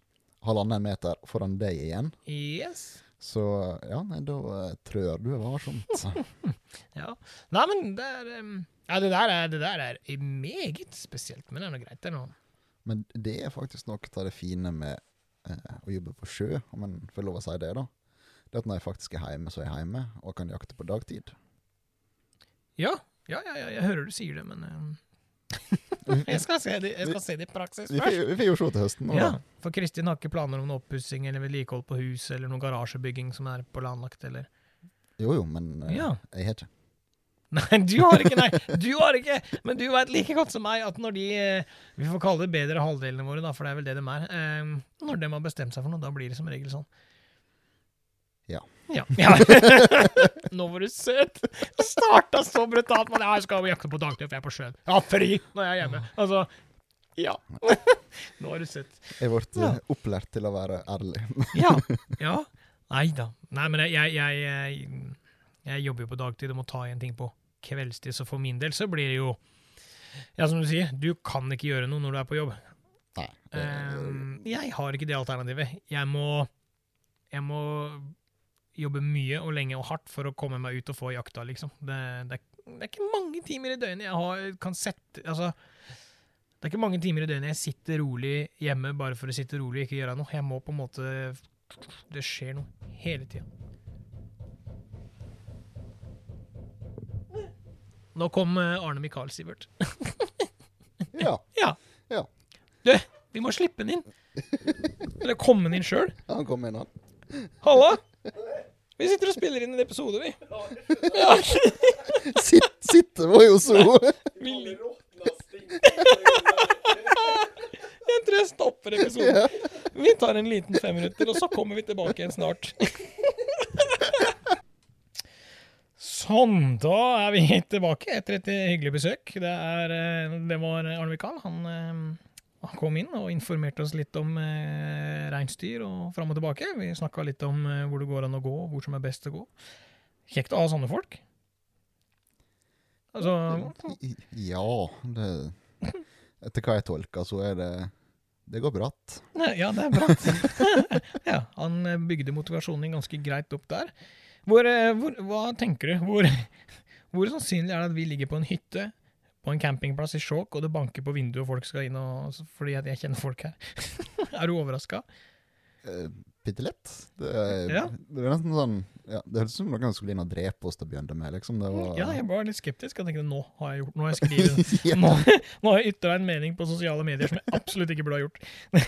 halvannen meter foran deg igjen. Yes. Så ja, nei, da eh, trør du varsomt. *laughs* Ja. Nei, men det er um, Ja, det der er, det der er meget spesielt, men det er nå greit, det nå. Men det er faktisk noe av det fine med eh, å jobbe på sjø, om en får lov å si det, da. Det at når jeg faktisk er hjemme, så er jeg hjemme, og kan jakte på dagtid. Ja, Ja, ja, ja, jeg hører du sier det, men eh, *laughs* jeg, skal se det, jeg skal se det i praksis Vi først. får vi får jo se til høsten. nå, Ja, for Kristin har ikke planer om noe oppussing eller vedlikehold på hus eller noen garasjebygging som er planlagt, eller Jo jo, men eh, Ja. jeg har ikke. *laughs* Nei, du har ikke, nei! Du har ikke! Men du veit like godt som meg at når de eh, Vi får kalle det bedre halvdelene våre, da, for det er vel det de er. eh, Når de har bestemt seg for noe, da blir det som regel sånn. Ja. Ja. *laughs* ja. *laughs* Nå var du søt! Starta så brutalt. Men jeg skal jakte på dagtid, for jeg er på sjøen. Jeg har fri når jeg er hjemme. Altså Ja. Nå er du søt. Jeg ble Ja. eh, opplært til å være ærlig. Ja. ja. Nei da. Nei, men jeg, jeg, jeg, jeg, jeg jobber jo på dagtid og må ta igjen ting på kveldstid, så for min del så blir det jo Ja, som du sier, du kan ikke gjøre noe når du er på jobb. Nei. Ehm, jeg har ikke det alternativet. Jeg må Jeg må jobbe mye og lenge og hardt for å komme meg ut og få jakta, liksom. Det, det, det er ikke mange timer i døgnet jeg har, kan sette Altså det er ikke mange timer i døgnet jeg sitter rolig hjemme bare for å sitte rolig og ikke gjøre noe. Jeg må på en måte Det skjer noe hele tida. Nå kom eh, Arne Mikael, Sivert. *laughs* Ja, Ja. Ja. Du, vi må slippe den inn. Eller komme den inn sjøl. han kom inn, han. Halla! Vi sitter og spiller inn en episode, vi. Ja, *laughs* Sitt, sitte var jo så vi Jeg tror jeg stopper episoden. Vi tar en liten fem minutter, og så kommer vi tilbake igjen snart. Sånn, da er vi *laughs* tilbake etter et hyggelig besøk. Det, er, eh, det var Arne Mikael. Han, eh, han kom inn og informerte oss litt om eh, reinsdyr og fram og tilbake. Vi snakka litt om eh, hvor det går an å gå, hvor som er best å gå. Kjekt å ha sånne folk. Altså Ja, det Etter hva jeg tolker, så er det Det går bratt. Ja, det er bra. *laughs* ja, han eh, bygde motivasjonen ganske greit opp der. Hvor, eh, hvor, hva tenker du? Hvor, *laughs* hvor sannsynlig er det at vi ligger på en hytte på en campingplass i Skjåk, og det banker på vinduet, og folk skal inn og, fordi jeg kjenner folk her? *laughs* er du overraska? Eh, Bitte litt. Det, er- Ja. det er nesten sånn ja, Det høres ut som noen skulle inn og drepe oss til å begynne med. liksom. Det var, Ja, jeg var litt skeptisk. Jeg tenkte nå har jeg gjort Nå har jeg *laughs* skrevet Ja, nå, nå har jeg ytra en mening på sosiale medier som jeg absolutt ikke burde ha gjort.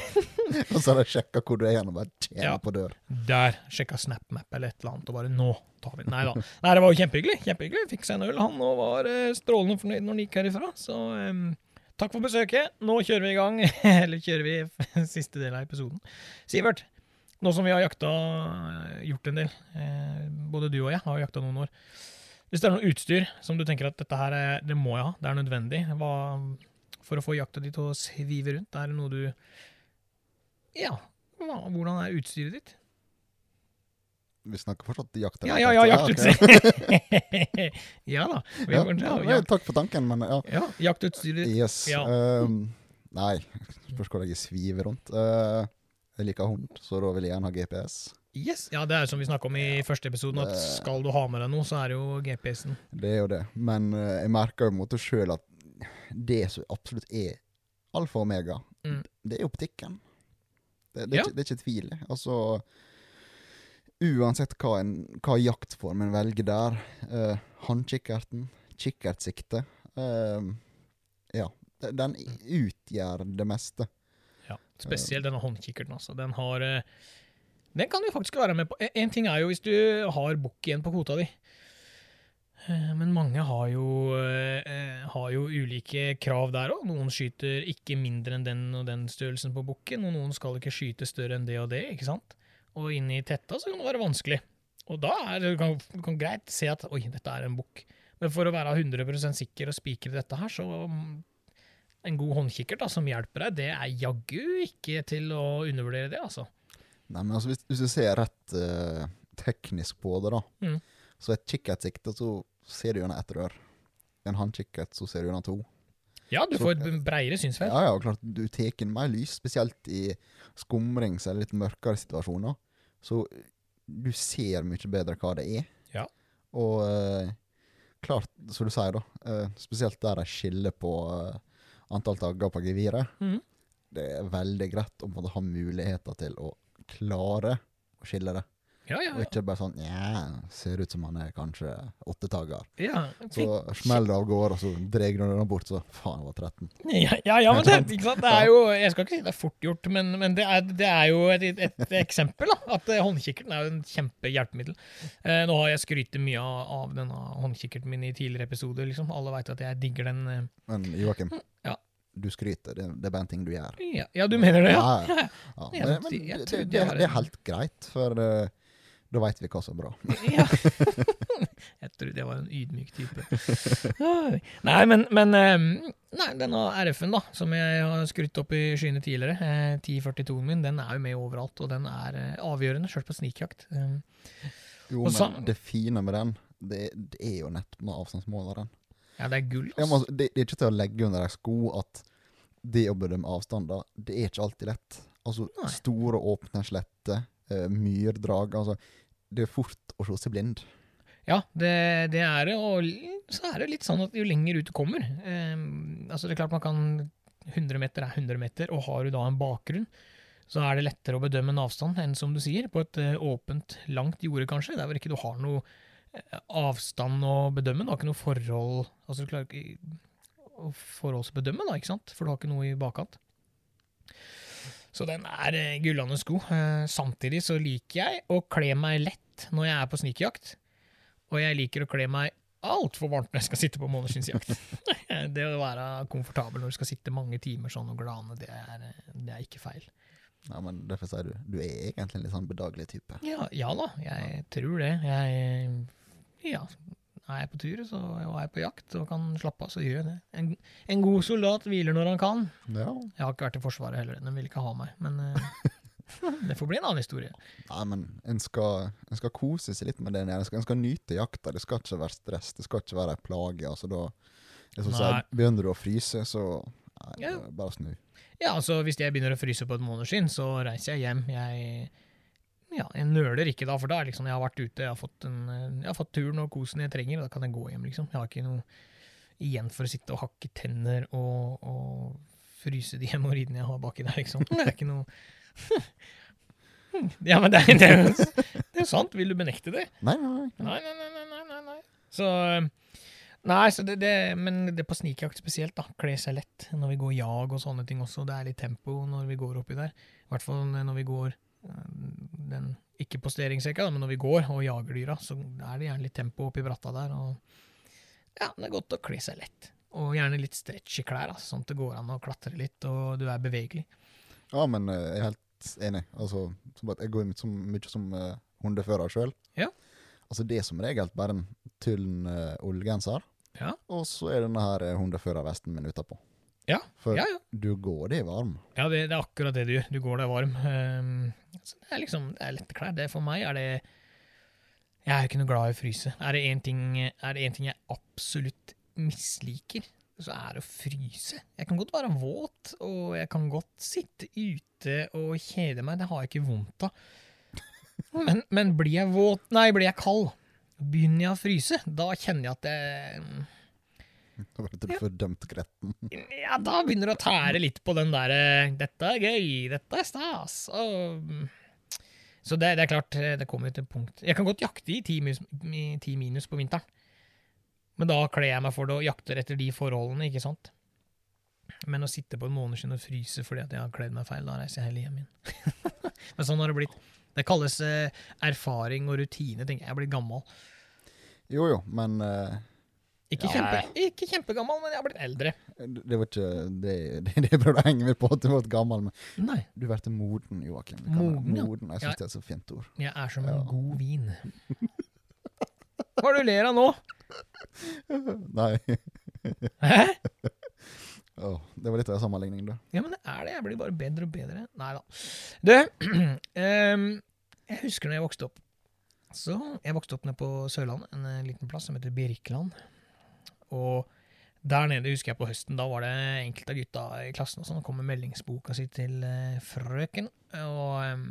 *laughs* Og så har jeg sjekka hvor du er igjen, og bare tjener Ja. på dør. Der sjekka SnapMap eller et eller annet, og bare nå tar vi. Nei da. Nei, det var jo kjempehyggelig. Kjempehyggelig. Fikk seg en øl, han, og var eh, strålende fornøyd når han gikk herifra. Så em, takk for besøket. Nå kjører vi i gang. *laughs* eller kjører vi siste del av episoden. Sivert, nå som vi har jakta, eh, gjort en del, eh, både du og jeg har jakta noen år. Hvis det er noe utstyr som du tenker at dette her er, det må jeg ha, det er nødvendig hva, for å få jakta di til å svive rundt, er det noe du Ja, hvordan er utstyret ditt? Vi snakker fortsatt jakt. Ja, ja, ja, jaktutstyr. *laughs* ja da. Vi, Ja, ja, takk for tanken, men ja. ja, jaktutstyret ditt. Yes. Ja. ehm, nei, *laughs* spørs hvor jeg sviver rundt. Eh, jeg liker hund, så da vil jeg gjerne ha GPS. Yes. Ja, det er som vi snakka om i første episoden, at skal du ha med deg noe, så er det jo GPS-en. Det er jo det. Men uh, jeg merker jo på en måte sjøl at det som absolutt er alfa og omega, Mm. det er optikken. Det, det, er Ja. ikke, det er ikke tvil. Altså Uansett hva, en, hva jaktformen velger der, uh, håndkikkerten, kikkertsikte uh, Ja, den utgjør det meste. Spesielt denne håndkikkerten. altså. Den har eh, Den kan du faktisk være med på. En- ting er jo hvis du har bukk igjen på kvota di. Eh, Men mange har jo, eh, har jo ulike krav der òg. Noen skyter ikke mindre enn den og den størrelsen på bukken, og noen skal ikke skyte større enn det og det. ikke sant? Og inne i tetta så kan det være vanskelig. Og da er du kan, du greit se at oi, dette er en bukk. Men for å være 100% sikker og spikre dette her, så en god håndkikkert da, som hjelper deg, det er jaggu ikke til å undervurdere det, altså. Nei, men altså, hvis, hvis du ser rett uh, teknisk på det, da, Mm. så et kikkertsikte, så ser du gjennom ett rør. En håndkikkert, så ser du gjennom to. Ja, du Så- får et bredere synsfelt. Ja, ja, klart du tar inn mer lys, spesielt i skumrings eller litt mørkere situasjoner. Så du ser mye bedre hva det er. Ja. Og uh, klart, som du sier, da, uh, spesielt der de skiller på eh, antall tagger på geviret, Mm. det er veldig greit å måtte ha muligheter til å klare å skille det. Ja, ja, Og ikke bare sånn ja, ser ut som han er kanskje åttetager. ja. Så smeller det av gårde, og så drar du den bort, så faen, jeg var 13. Ja, ja, ja men *laughs* det, ikke sant? det er jo Jeg skal ikke si det er fort gjort, men, men det, er, det er jo et, et eksempel. da, At eh, håndkikkerten er jo en kjempehjelpemiddel. Eh, nå har jeg skrytt mye av, av denne håndkikkerten min i tidligere episoder. liksom. Alle veit at jeg digger den. eh. Men Joakim, Ja. du skryter. Det, det er bare en ting du gjør. Ja, ja du mener det, ja? Ja, ja. *laughs* Ja, men, men det, det, det er helt greit, for eh, da veit vi hva som er bra. *laughs* Ja. *laughs* jeg trodde jeg var en ydmyk type. Nei, men, men eh, Nei, denne RF-en, da, som jeg har skrytt opp i skyene tidligere, eh, 1042-en min, den er jo med overalt, og den er eh, avgjørende, sjøl på snikjakt. Eh, Jo, Og så- men det fine med den, det, det er jo nettopp med avstandsmåleren. ja, det er gull. Altså, det, det er ikke til å legge under ei sko at det å bedømme avstander, det er ikke alltid lett. Altså, Nei. store, åpne sletter, eh, myrdrag altså, Det er fort å se seg blind. Ja, det, det er det, og så er det litt sånn at jo lenger ut du kommer eh, altså Det er klart man kan 100 meter er 100 meter, og har du da en bakgrunn, så er det lettere å bedømme en avstand enn som du sier, på et eh, åpent, langt jorde, kanskje, der hvor ikke du har noe eh, avstand å bedømme. Du har ikke noe forhold altså du klarer ikke å forholdsbedømme, da, ikke sant? for du har ikke noe i bakkant. Så den er eh, gullende sko. Eh, samtidig så liker jeg å kle meg lett når jeg er på snikjakt. Og jeg liker å kle meg altfor varmt når jeg skal sitte på måneskinnsjakt. *laughs* det å være komfortabel når du skal sitte mange timer sånn og glane, det er, det er ikke feil. Ja, men Derfor sier du du er egentlig en litt sånn bedagelig type. Ja, ja da, jeg tror det. Jeg Ja. Er jeg på tur så, og er på jakt og kan slappe av, så gjør jeg det. En, en god soldat hviler når han kan. Ja. Jeg har ikke vært i Forsvaret heller, de vil ikke ha meg. Men eh, *laughs* det får bli en annen historie. Nei, men en skal, en skal kose seg litt med det. En skal, en skal nyte jakta. Det skal ikke være stress. Det skal ikke være ei plage. Altså, da, sier, begynner du å fryse, så nei, Ja. bare snu. Ja, altså Hvis jeg begynner å fryse på et måneskinn, så reiser jeg hjem. Jeg, ja, jeg nøler ikke da, for da er liksom, jeg har vært ute, jeg har fått, en, jeg har fått turen og kosen jeg trenger, og da kan jeg gå hjem. liksom. Jeg har ikke noe igjen for å sitte og hakke tenner og, og fryse de hemoroidene jeg har baki der, liksom. Det er ikke noe *laughs* Ja, men det er, det, er, det er sant. Vil du benekte det? Nei, nei, nei. Nei, nei, nei, nei, nei. Så Nei, så det, det, men det på snikjakt spesielt, da. Kle seg lett når vi går jag og sånne ting også. Det er litt tempo når vi går oppi der. I hvert fall når vi går eh, den ikke posteringsrekka, men når vi går og jager dyra, så er det gjerne litt tempo oppi bratta der. Og ja, det er godt å kle seg lett. Og gjerne litt stretch i klær, altså, sånn at det går an å klatre litt, og du er bevegelig. Ja, men eh, jeg er helt enig. Altså, jeg går som, mye som uh, hundefører sjøl. Ja. Altså, det er som regel bare en tynn uh, ullgenser, Ja. og så er denne her hundeførervesten min utapå. Ja, For ja, ja. du går det varm. Ja, det, det er akkurat det du gjør. Du går deg varm. Ehm, så det er liksom, det er lette klær. For meg er det Jeg er jo ikke noe glad i å fryse. Er det én ting, ting jeg absolutt misliker, så er det å fryse. Jeg kan godt være våt, og jeg kan godt sitte ute og kjede meg. Det har jeg ikke vondt av. Men, men blir jeg våt Nei, blir jeg kald, begynner jeg å fryse, da kjenner jeg at det *laughs* Da ble du fordømt gretten. ja, da begynner du å tære litt på den derre 'Dette er gøy, dette er stas'. Og, så det, det er klart, det kommer jo til punkt Jeg kan godt jakte i ti minus, i 10 minus på vinteren. Men da kler jeg meg for det og jakter etter de forholdene, ikke sant? Men å sitte på en måneskinn og fryse fordi at jeg har kledd meg feil, da reiser jeg heller hjem igjen. *laughs* Men sånn har det blitt. Det kalles eh, erfaring og rutine, tenker jeg. Jeg blitt gammel. Jo jo, men eh, Ikke, Ja. kjempe, ikke kjempegammel, men jeg har blitt eldre. det var ikke det, *laughs* det, det prøvde å henge meg på, at du ble gammel. Men Nei, du blir moden, Joakim. Moden, ja. moden. Jeg Ja. det er så fint ord. Jeg er som en god vin. *laughs* Hva er det du ler av nå? *laughs* Nei. Hæ? Oh, det var litt av en sammenligning, da. Ja, men det er det. Jeg blir bare bedre og bedre. Nei da. Du, um, *clears throat* jeg husker når jeg vokste opp. Så Jeg vokste opp nede på Sørlandet, en eh, liten plass som heter Birkeland. Og der nede husker jeg på høsten, da var det enkelte av gutta i klassen sånn, kom med meldingsboka si til eh, frøken. Og ehm,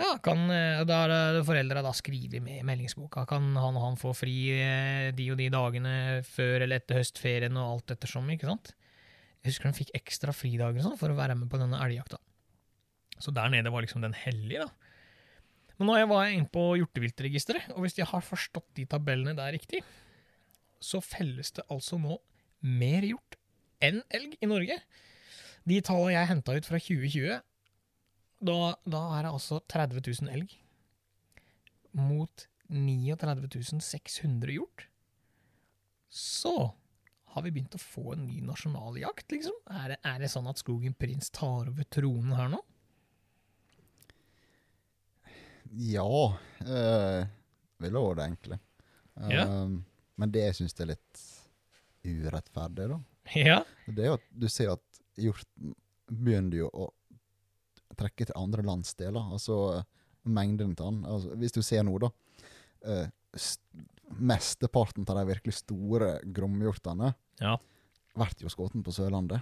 ja, kan eh, da har foreldra skrevet med meldingsboka. Kan han og han få fri eh, de og de dagene før eller etter høstferien og alt ettersom, ikke sant? Jeg husker de fikk ekstra fridager sånn for å være med på denne elgjakta. Så der nede var liksom den hellige, da. Men nå var jeg inne på hjorteviltregisteret, og hvis jeg har forstått de tabellene der riktig, så felles det altså nå mer hjort enn elg i Norge. De tallene jeg henta ut fra 2020, da, da er det altså 30 000 elg mot 39 600 hjort. Så har vi begynt å få en ny nasjonaljakt, liksom? Er det, er det sånn at Skogen prins tar over tronen her nå? Ja, Øh, vil òg det, egentlig. Ja. Um, men det jeg syns er litt urettferdig, da, Ja. det er jo at du ser at hjorten begynner jo å trekke til andre landsdeler. Altså mengden til den. Altså, hvis du ser nå, da. Eh, mesteparten av de virkelig store gromhjortene Ja. blir jo skutt på Sørlandet.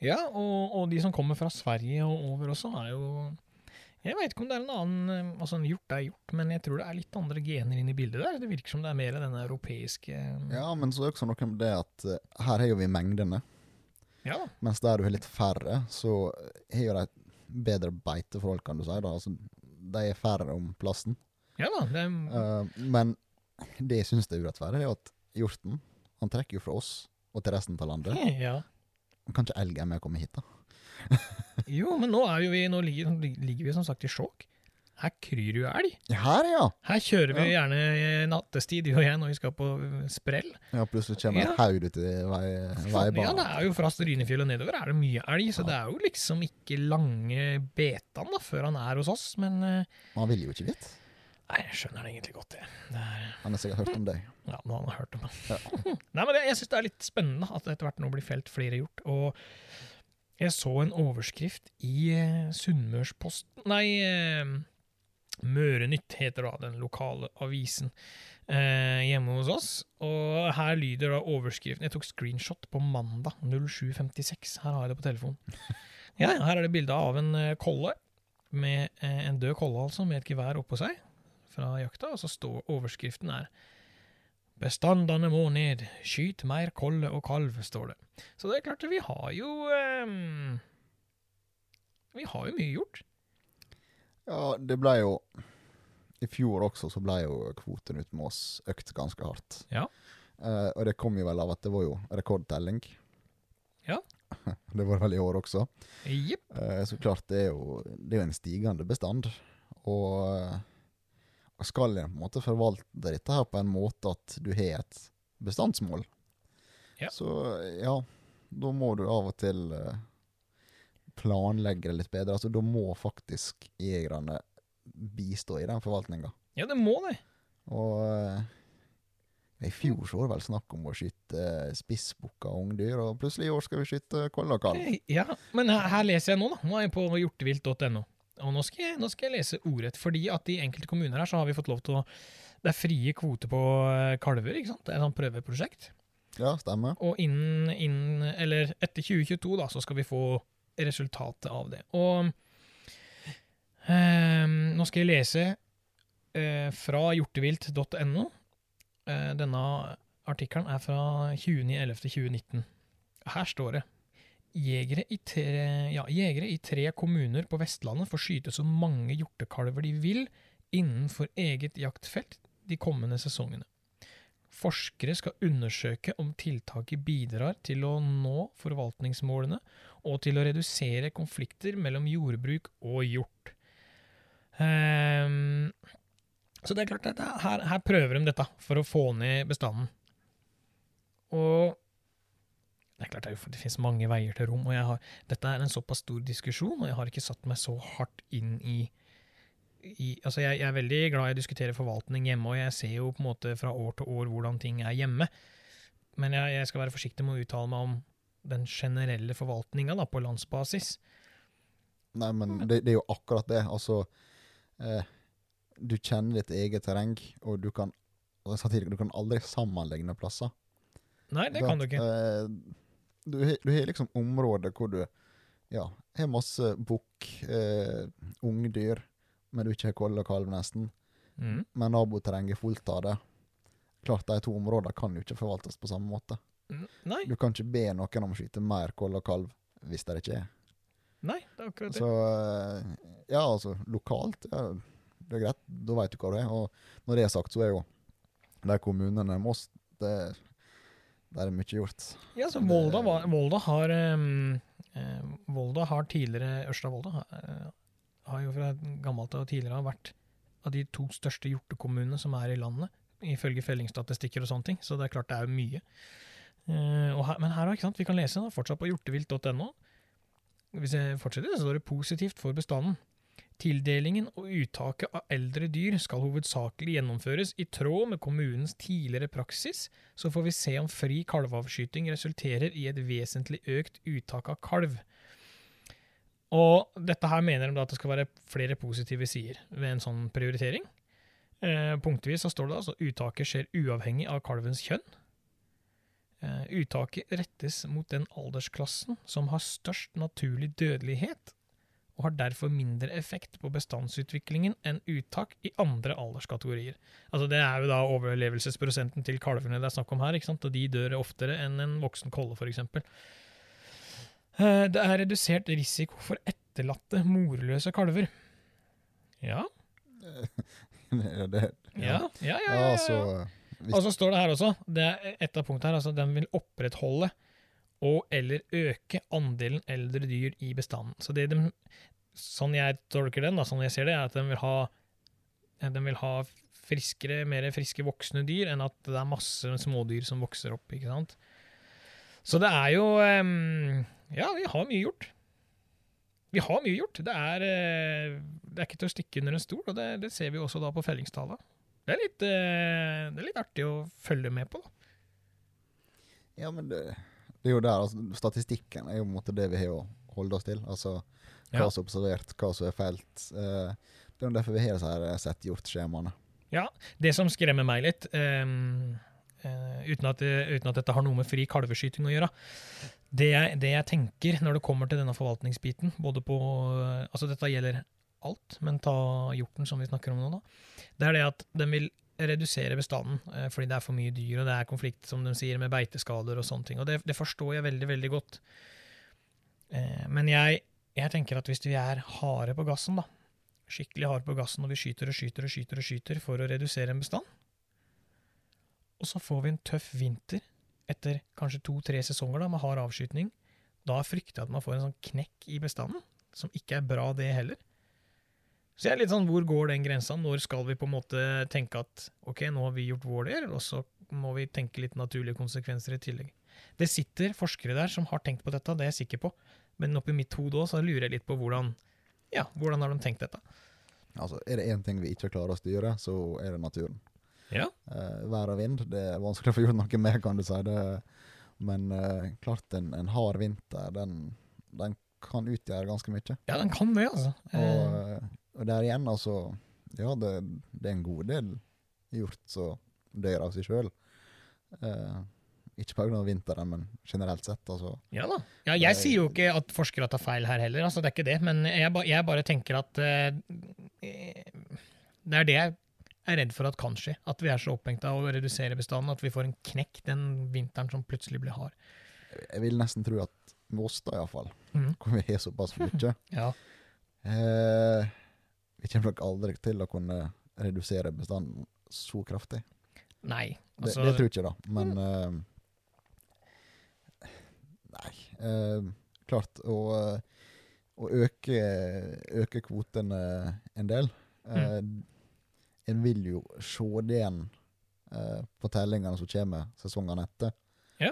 Ja, og, og de som kommer fra Sverige og over også, er jo Jeg veit ikke om det er en annen eh, Altså, en hjort er hjort, men jeg tror det er litt andre gener inn i bildet der. Det virker som det er mer denne europeiske Ja, men så er det også noe med det at eh, her har jo vi mengdene. Ja. Mens der du har litt færre, så har jo de bedre beiteforhold, kan du si. da. Altså, de er færre om plassen. Ja da. Det er, Eh, men det jeg syns er urettferdig, er at hjorten han trekker jo fra oss og til resten av landet. *laughs* ja. Kan ikke elg med å komme hit, da? *laughs* Jo, men nå, er vi, nå ligger, ligger vi som sagt i sjokk. Her kryr jo elg. Her, ja! Her kjører vi gjerne eh, nattestid, du og jeg, når vi skal på eh, sprell. Ja, Plutselig kommer Ja. haug ut i vei, Ja, det er jo fra Strynefjell og nedover er det mye elg, så det er jo liksom ikke lange betan da, før han er hos oss, men Han Man vil jo ikke vite. Nei, jeg skjønner det egentlig godt, det. det er, Han har sikkert hørt om deg. *laughs* ja, nå har han hørt om det. *laughs* Nei, men det, jeg syns det er litt spennende at det etter hvert nå blir felt flere hjort. Og jeg så en overskrift i eh, Sunnmørsposten Nei, eh, Mørenytt heter da den lokale avisen eh, hjemme hos oss. Og her lyder da overskriften Jeg tok screenshot på mandag 07.56. Her har jeg det på telefonen. *laughs* Ja, her er det bilde av en kolle. Med en død kolle, altså, med et gevær oppå seg fra jakta. Og så står overskriften er Bestandene må ned. Skyt mer kolle og kalv, står det. Så det er klart, vi har jo um, Vi har jo mye gjort. Ja, det ble jo I fjor også så ble jo kvoten ut med oss økt ganske hardt. Ja. Uh, og det kom jo vel av at det var jo rekordtelling. Ja. *laughs* det var vel i år også. Jepp. Uh, så klart, det er, jo, det er jo en stigende bestand. Og, eh, og skal en på en måte forvalte dette her på en måte at du har et bestandsmål, Ja. så ja, da må du av og til eh, planlegge det litt bedre. Altså, da må faktisk jegerne bistå i den forvaltninga. Ja, det må det. Og eh, i fjor så var det vel snakk om å skyte spissbukka spissbukker og ungdyr, og plutselig i år skal vi skyte kolle og kalv. Eh, Ja, men her, her leser jeg nå, da. Nå er jeg på hjortevilt.no. Og nå skal, jeg, nå skal jeg lese ordrett, fordi at i enkelte kommuner her så har vi fått lov til å Det er frie kvoter på eh, kalver, ikke sant? Det er et sånt prøveprosjekt. Ja, stemmer. Og innen, innen Eller etter 2022, da, så skal vi få resultatet av det. Og eh, nå skal jeg lese eh, fra hjortevilt.no. Eh, denne artikkelen er fra 20.11.2019. Her står det Jegere i, tre, ja, jegere i tre kommuner på Vestlandet får skyte så mange hjortekalver de vil innenfor eget jaktfelt de kommende sesongene. Forskere skal undersøke om tiltaket bidrar til å nå forvaltningsmålene og til å redusere konflikter mellom jordbruk og hjort. Um, så det er klart her, her prøver de dette for å få ned bestanden. Og det er klart det, er jo- det finnes mange veier til rom, og jeg har, dette er en såpass stor diskusjon, og jeg har ikke satt meg så hardt inn i i, altså jeg, jeg er veldig glad i å diskutere forvaltning hjemme, og jeg ser jo på en måte fra år til år hvordan ting er hjemme. Men jeg, jeg skal være forsiktig med å uttale meg om den generelle forvaltninga på landsbasis. Nei, men det, det er jo akkurat det. Altså eh, Du kjenner ditt eget terreng, og du kan og samtidig, du kan aldri sammenligne plasser. Nei, det kan du ikke. eh, du, har- du har liksom områder hvor du ja, har masse bukk, eh, ungdyr, men du ikke har kolle og kalv, nesten. Mm. Men naboterrenget er fullt av det. Klart, de to områdene kan jo ikke forvaltes på samme måte. Nei, Du kan ikke be noen om å skyte mer kolle og kalv hvis det ikke er. nei, det er akkurat det. Så eh, ja, altså, lokalt ja, det er greit, da veit du hva det er. Og når det er sagt, så er jo de kommunene Moss det, Der er mye gjort. Ja, så Volda, var, Volda har um, Volda har tidligere Ørsta Volda har, eh, har jo fra gammelt av tidligere vært av de to største hjortekommunene som er i landet, ifølge fellingsstatistikker og sånne ting. Så det er klart det er jo mye. Uh, her, men her ikke sant, vi kan lese da, fortsatt på hjortevilt.no. Hvis jeg fortsetter, så står det positivt for bestanden. Tildelingen og uttaket av eldre dyr skal hovedsakelig gjennomføres i tråd med kommunens tidligere praksis, så får vi se om fri kalveavskyting resulterer i et vesentlig økt uttak av kalv. Og dette her mener de at det skal være flere positive sider ved en sånn prioritering. Eh, punktvis så står det altså uttaket skjer uavhengig av kalvens kjønn. Eh, uttaket rettes mot den aldersklassen som har størst naturlig dødelighet, og har derfor mindre effekt på bestandsutviklingen enn uttak i andre alderskategorier. Altså Det er jo da overlevelsesprosenten til kalvene det er snakk om her, ikke sant? og de dør oftere enn en voksen kolle, f.eks. Eh, det er redusert risiko for etterlatte morløse kalver. Ja, *laughs* det, det, ja, ja. ja, ja, ja, ja, ja. hvis, Og så står det her også, det er et av punktene her, altså den vil opprettholde og eller øke andelen eldre dyr i bestanden. Så de, sånn jeg tolker den, da, sånn jeg ser det, er at den vil ha, de vil ha friskere, mer friske voksne dyr enn at det er masse smådyr som vokser opp, ikke sant? Så det er jo Ja, vi har mye gjort. Vi har mye gjort. Det er, eh, det er ikke til å stikke under en stol, og det, det ser vi også da på fellingstallene. Det er litt, eh, det er litt artig å følge med på, da. Ja, men det, det er jo der, altså, Statistikken er jo på en måte det vi har å holde oss til. Altså hva Ja. som er observert, hva som er felt. Eh, det er jo derfor vi har disse eh, sett gjort-skjemaene. Det som skremmer meg litt, um, uh, uten, at, uten at dette har noe med fri kalveskyting å gjøre, det jeg, det jeg tenker når det kommer til denne forvaltningsbiten, både på Altså, dette gjelder alt, men ta hjorten, som vi snakker om nå, da. Det er det at den vil redusere bestanden eh, fordi det er for mye dyr, og det er konflikt, som de sier, med beiteskader og sånne ting. Og det, det forstår jeg veldig, veldig godt. Eh, men jeg, jeg tenker at hvis vi er harde på gassen, da, skikkelig harde på gassen, og vi skyter og skyter og skyter og skyter for å redusere en bestand, og så får vi en tøff vinter etter kanskje to-tre sesonger da, med hard avskytning, da frykter jeg at man får en sånn knekk i bestanden, som ikke er bra det heller. Så jeg er litt sånn, hvor går den grensa? Når skal vi på en måte tenke at ok, nå har vi gjort vår del, og så må vi tenke litt naturlige konsekvenser i tillegg. Det sitter forskere der som har tenkt på dette, det er jeg sikker på, men oppi mitt hode òg, så lurer jeg litt på hvordan, ja, hvordan har de tenkt dette? Altså, er det én ting vi ikke klarer å styre, så er det naturen. Ja. Uh, vær og vind, det er vanskelig å få gjort noe med, kan du si. Det, men uh, klart, en, en hard vinter, den, den kan utgjøre ganske mye. Ja, den kan det, altså. Og, eh, og der igjen, altså Ja, det, det er en god del gjort som dør av seg sjøl. Eh, ikke pga. vinteren, men generelt sett, altså. Ja da. Ja, jeg sier jo ikke at forskere tar feil her heller, altså det er ikke det. Men jeg, ba, jeg bare tenker at eh, det er det jeg er redd for at kan skje. At vi er så opphengt av å redusere bestanden at vi får en knekk den vinteren som plutselig blir hard. Jeg vil nesten tro at med oss, da iallfall, mm. hvor vi har såpass *laughs* mye Ja. eh, Vi kommer nok aldri til å kunne redusere bestanden så kraftig. Nei. Det, Altså, det tror jeg ikke, da. Men uh, Nei. Uh, klart å, eh, å øke, øke kvotene en del eh, En vil jo se det igjen på tellingene som kommer sesongene etter. Ja.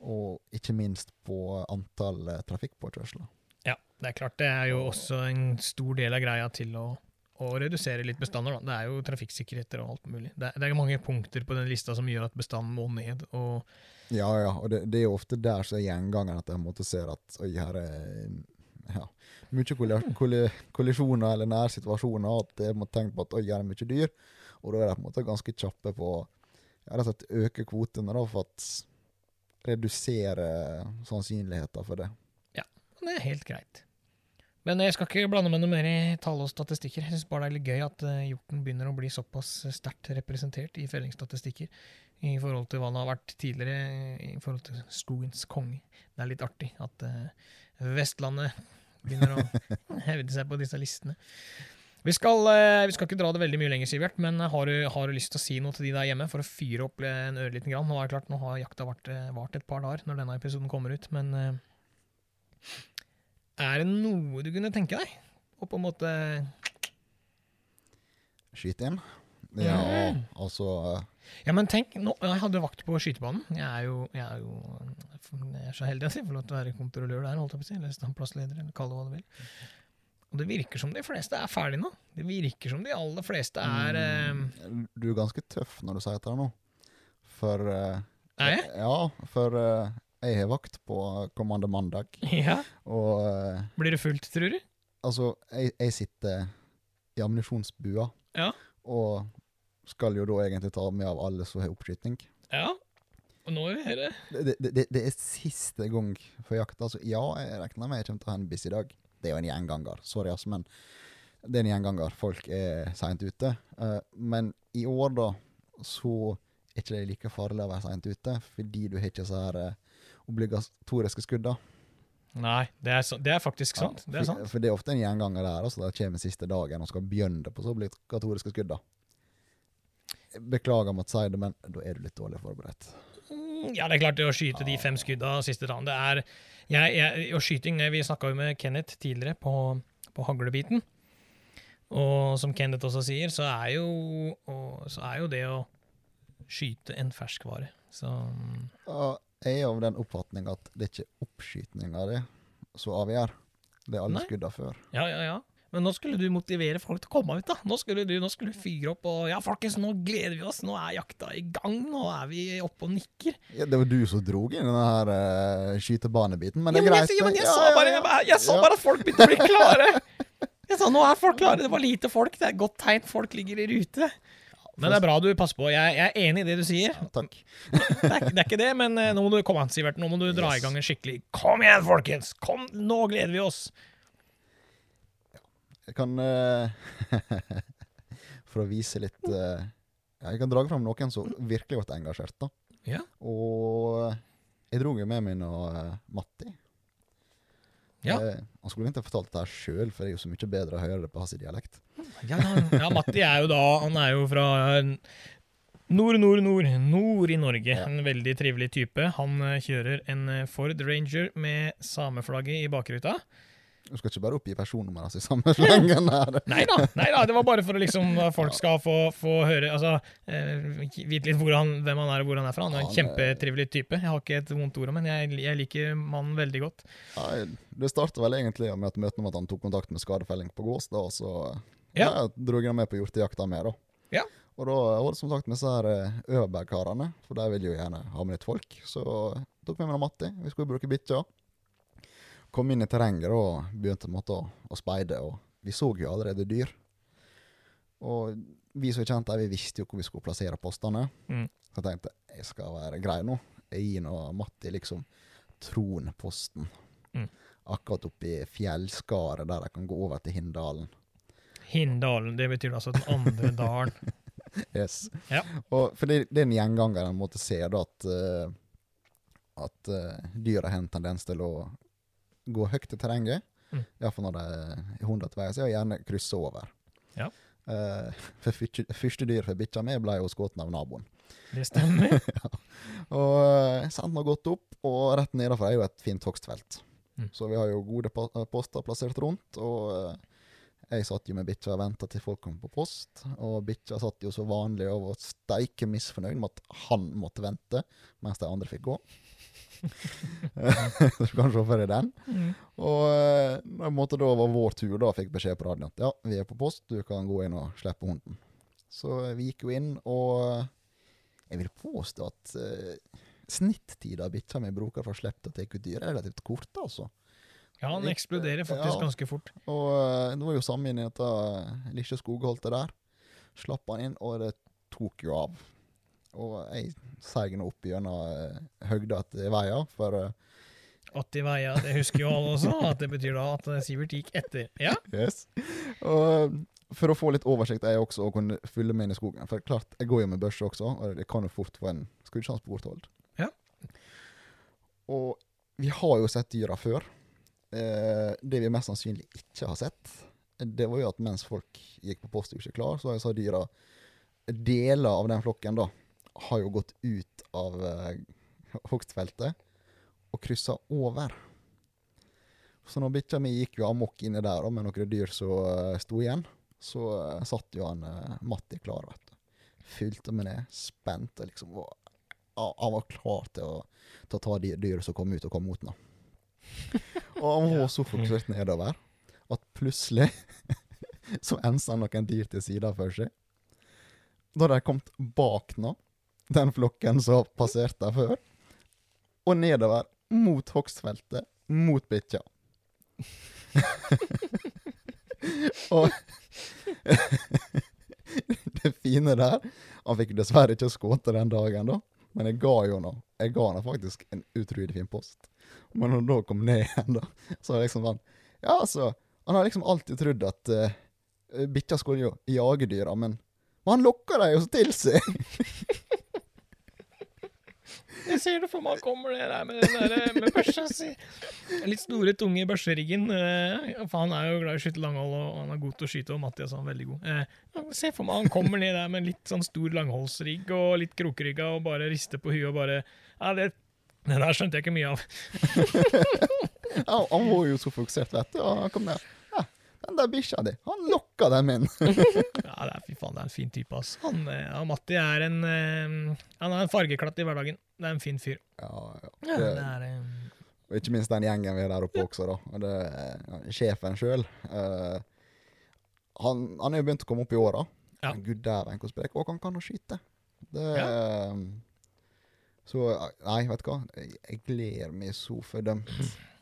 Og ikke minst på antall trafikkpåkjørsler. Ja, det er klart det er jo også en stor del av greia til å, å redusere litt bestander. Da. Det er jo trafikksikkerheter og alt mulig. Det er, det er mange punkter på den lista som gjør at bestanden må ned. og Ja, ja, og det, det er jo ofte der som er gjengangeren, at jeg en måte ser at oi, her er ja, mye kolli- kolli- kollisjoner eller nærsituasjoner. at jeg må tenke på at oi, her er mye dyr, og da er de på en måte ganske kjappe på slett øke kvotene da, for å redusere sannsynligheten for det. Det er helt greit. Men jeg skal ikke blande meg noe mer i tall og statistikker. Jeg syns bare det er litt gøy at eh, hjorten begynner å bli såpass sterkt representert i fellingsstatistikker i forhold til hva den har vært tidligere, i forhold til skogens konge. Det er litt artig at eh, Vestlandet begynner å *laughs* hevde seg på disse listene. Vi skal, eh, vi skal ikke dra det veldig mye lenger, Sivert, men har du, har du lyst til å si noe til de der hjemme for å fyre opp eh, en ørliten grann? Nå er det klart, nå har jakta vart, eh, vart et par dager når denne episoden kommer ut, men eh, er det noe du kunne tenke deg? Og på en måte Skyte inn? Ja, Mm. altså uh. Ja, men tenk, nå, jeg hadde vakt på skytebanen. Jeg er jo, jeg er jo jeg er så heldig at jeg får lov til å være kontrollør der, holdt jeg på å si, eller standplassleder, eller kall det hva du vil. Og det virker som de fleste er ferdige nå. Det virker som de aller fleste er eh, mm, Du er ganske tøff når du sier dette nå. For eh, Er jeg? Ja, for eh, jeg har vakt på kommende mandag, *laughs* Ja. og eh, Blir det fullt, tror du? altså, jeg, jeg sitter i ammunisjonsbua, Ja. og skal jo da egentlig ta med av alle som har oppskyting. Ja. Og nå er det Det, det, det, det er siste gang for jakta. Altså, ja, jeg regner med jeg kommer til å ha en busy dag. Det er jo en gjenganger, sorry, ass, men det er en gjenganger. Folk er seint ute. Eh, men i år, da, så er ikke det like farlig å være seint ute, fordi du har ikke så her eh, obligatoriske skudda. Nei, det er, så, det er faktisk sant. Ja, Det for, sant. for det er ofte en gjenganger der, altså, Det kommer siste dagen og skal begynne på så obligatoriske skudd. da. Beklager om å si det, men da er du litt dårlig forberedt. Mm, Ja, det er klart, det å skyte de fem skudda siste dagen, det er jeg, jeg, Og skyting Vi snakka jo med Kenneth tidligere på, på haglebiten. Og som Kenneth også sier, så er jo, og, så er jo det å skyte en ferskvare. Så Ja, jeg er av den oppfatning at det er ikke oppskytinga di som avgjør. Det er alle Nei. skudda før. ja, ja, ja. Men nå skulle du motivere folk til å komme ut, da. Nå skulle du nå skulle du fyre opp og Ja, folkens, nå gleder vi oss. Nå er jakta i gang. Nå er vi oppe og nikker. Ja, det var du som drog inn denne her uh, skytebanebiten, men det Ja, er men greit. jeg, men jeg, Ja, sa bare, jeg, jeg Ja. bare at folk begynte å bli klare. *laughs* Jeg sa nå er folk klare. Det var lite folk. Det er et godt tegn. Folk ligger i rute. Men det er bra du passer på. Jeg, jeg er enig i det du sier. Ja, Takk. Det er, det er ikke det, men eh, nå må du komme an, Sivert. Nå må du dra Yes. i gang en skikkelig Kom igjen, folkens! Kom, Nå gleder vi oss! Jeg kan eh, *laughs* For å vise litt eh, Jeg kan dra fram noen som virkelig ble engasjert. da. Ja. Og jeg dro jo med meg nå Matti. Ja. Jeg, han skulle egentlig fortalt det her sjøl, for det er jo så mye bedre å høre det på hans dialekt. Ja, ja, Matti er jo da Han er jo fra eh, nord, nord, nord. Nord i Norge. Ja. En veldig trivelig type. Han eh, kjører en eh, Ford Ranger med sameflagget i bakruta. Du skal ikke bare oppgi personnummeret i samme slengen. *laughs* Nei da, det var bare for at liksom at folk skal få, få høre Altså, eh, vite litt han, hvem han er og hvor han er fra. Han er en kjempetrivelig type. Jeg har ikke et vondt ord om ham, men jeg, jeg liker mannen veldig godt. Nei, det startet vel egentlig med et møte om at han tok kontakt med skadefelling på Gås, da, og så Ja. ja. dro jeg ham med på hjortejakta med, da. Ja. Og da det som sagt med disse her eh, Øverberg-karene, for de vil jo gjerne ha med litt folk. Så tok vi med Matti, vi skulle bruke bikkja. Kom inn i terrenget og begynte måte å, å speide, og vi så jo allerede dyr. Og vi som kjent der, vi visste jo hvor vi skulle plassere postene. Mm. Så jeg tenkte jeg skal være grei nå. Jeg gir nå Matti liksom tronposten. Mm. Akkurat oppi fjellskaret der de kan gå over til Hinndalen. Hindalen, det betyr altså den andre *laughs* dalen. Yes. Ja. Og for det, det er en gjenganger en måte ser da at uh, at uh, dyra har en tendens til å gå høyt i terrenget. Mm. Iallfall når det er så er gjerne krysse over. Ja. Uh, *laughs* for første, dyr for bikkja mi ble jo skutt av naboen. Det stemmer. *laughs* Og sendt har gått godt opp, og rett nedenfor er jo et fint hogstfelt. Mm. Så vi har jo gode eh, poster plassert rundt, og eh, jeg satt jo med bikkja og venta til folk kom på post. Og bikkja satt jo så vanlig og var steike misfornøyd med at han måtte vente, mens de andre fikk gå. *laughs* så du kan se for deg den. Mm. Og det måtte da var vår tur, da fikk beskjed på radioen at ja, vi er på post, du kan gå inn og slippe hunden. Så eh, vi gikk jo inn, og eh, jeg vil påstå at uh, snittida bikkja mi bruker for å slippe til å ta ut dyr, er relativt kort, altså. Ja, han eksploderer faktisk Ja. ganske fort. Og uh, det var jo samme inn i dette uh, lille skogholtet der. Slapp han inn, og det tok jo av. Og jeg seig nå opp gjennom uh, høgda til veia, for uh, 80 veier, det husker jo alle også, at det betyr da at eh, Sivert gikk etter. Ja, *laughs* Yes. Og eh, for å få litt oversikt er jeg også å kunne fylle meg inn i skogen. For klart, jeg går jo med børse også, og det kan jo fort få en skuddsjanse på borthold. Ja. Og vi har jo sett dyra før. Eh, det vi mest sannsynlig ikke har sett, det var jo at mens folk gikk på post og ikke klar, så har dyra Deler av den flokken da har jo gått ut av eh, hogstfeltet og kryssa over. Så når bikkja mi gikk jo amok inni der da, med noen dyr som uh, sto igjen, så uh, satt jo han uh, Matti klar, vet du. Fylte med ned, spente liksom. Og, han var klar til å, ta, ta de dyr som kom ut og kom mot ham. *laughs* og han var så fokusert nedover at plutselig *laughs* så ensa noen dyr til sida for seg. Da hadde de kommet bak nå, den flokken som passerte før, og nedover mot hogstfeltet, mot bikkja. *laughs* og *laughs* det fine der Han fikk dessverre ikke skutt den dagen, da, men jeg ga jo nå Jeg ga han faktisk en utrolig fin post. Men når han da kom ned igjen, da, så var liksom sånn Ja, altså Han har liksom alltid trodd at uh, bikkja skulle jo jage dyra, men, men han lokka dem jo til seg. *laughs* Jeg ser det for meg han kommer ned der med den der med børsa si. Litt store, tunge i børseriggen. eh, han er jo glad i å skyte langhold, og han er god til å skyte, og Mathias er veldig god. Eh, ser for meg han kommer ned der med en litt sånn stor langholdsrigg og litt krokrygga og bare rister på huet og bare Ja, det, det der skjønte jeg ikke mye av. *laughs* han, han var jo så fokusert, vet du. Og han kom med Ja, den der bikkja di, han lokka dem inn. *laughs* Ja, det er, fy faen, det er en fin type, ass. Han, eh, ja, Matti er en eh, Han er en fargeklatt i hverdagen. Det er en fin fyr. Ja, ja. Ja, Det, det er eh, og ikke minst den gjengen vi er der oppe også, da. Og det, er sjefen sjøl. han, han er jo begynt å komme opp i åra. Ja. Gud dæven hvor sprek. Og han kan å skyte. Det Så Nei, vet du hva. Jeg, jeg gleder meg så fordømt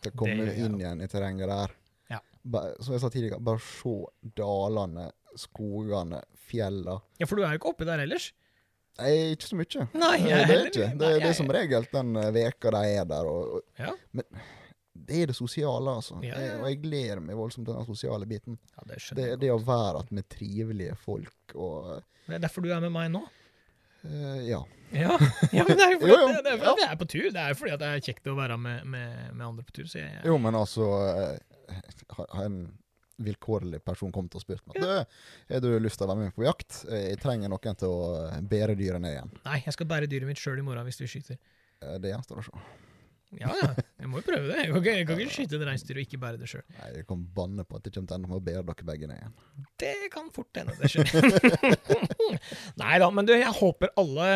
til å komme inn igjen i terrenget der. Ja. Som jeg sa tidligere, bare se dalene, skogene, fjellene. Ja, for du er jo ikke oppi der ellers. Nei, ikke så mye. Nei, jeg det er ikke. Det, det er som regel den eh, veka de er der. Og, og Ja. det er det sosiale, altså. Ja, ja, ja. Jeg, og jeg gleder meg voldsomt til den sosiale biten. Ja, det Det, det å være med trivelige folk og Det er derfor du er med meg nå. Uh, Ja. Ja, *laughs* ja men det er jo fordi Jo, jo, det, er fordi ja. jeg er på tur. Det er jo fordi det er kjekt å være med, med, med andre på tur. Så jeg, Jo, men altså eh, Har en vilkårlig person kommet og spurt meg «Du, Har du lyst til å være med på jakt. Jeg trenger noen til å bære dyret ned igjen. Nei, jeg skal bære dyret mitt sjøl i morgen hvis du skyter. Eh, Det gjenstår å se. Ja, ja. *laughs* Jeg må jo prøve det. Jeg kan ikke, jeg kan ikke skyte et reinsdyr og ikke bære det sjøl. Jeg kan banne på at det kommer til å ende med å bære dere begge ned igjen. Det kan fort hende det skjer. *laughs* Nei da, men du, jeg håper alle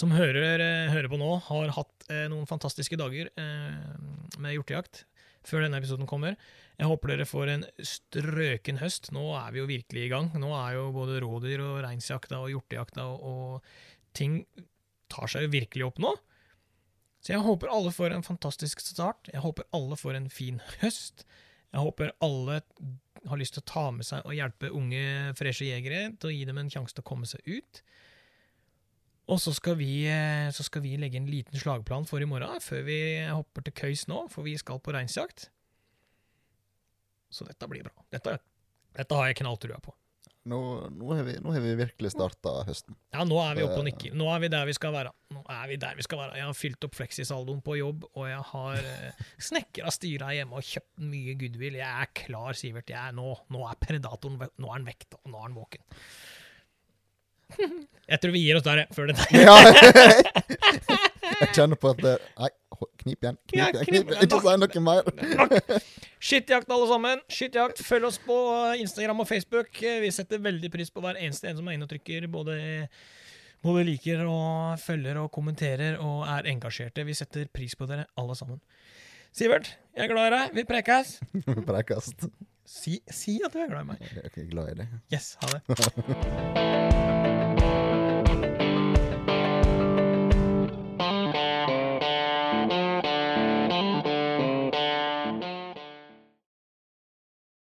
som hører, eh, hører på nå, har hatt eh, noen fantastiske dager eh, med hjortejakt før denne episoden kommer. Jeg håper dere får en strøken høst. Nå er vi jo virkelig i gang. Nå er jo både rådyr og reinsjakta og hjortejakta og, og ting tar seg jo virkelig opp nå. Så jeg håper alle får en fantastisk start. Jeg håper alle får en fin høst. Jeg håper alle har lyst til å ta med seg og hjelpe unge, freshe jegere til å gi dem en sjanse til å komme seg ut. Og så skal, vi, eh, så skal vi legge en liten slagplan for i morgen, før vi hopper til køys nå, for vi skal på reinsjakt. Så dette blir bra. Dette, dette har jeg knalltrua på. Nå, nå, har vi, nå har vi virkelig starta høsten. Ja, nå er vi oppe og nikker. Nå er vi der vi skal være. Nå er vi der vi skal være. Jeg har fylt opp fleksisaldoen på jobb, og jeg har eh, *laughs* snekra styra hjemme og kjøpt mye goodwill. Jeg er klar, Sivert. Jeg er nå, nå er predatoren Nå er han vekt, og Nå er han våken. *laughs* Jeg tror vi gir oss der, jeg, før det der. *laughs* Jeg kjenner på at det Nei, knip igjen. Knip igjen. knip igjen. Ikke si noe mer. Skittjakt, alle sammen. Skittjakt. Følg oss på Instagram og Facebook. Vi setter veldig pris på hver eneste en som er inne og trykker. Både, både liker og følger og kommenterer og er engasjerte. Vi setter pris på dere, alle sammen. Sivert, jeg er glad i deg. Vi prekes. *laughs* Prekast. Si, si at du er glad i meg. Jeg er glad i deg. Yes, ha det. *laughs*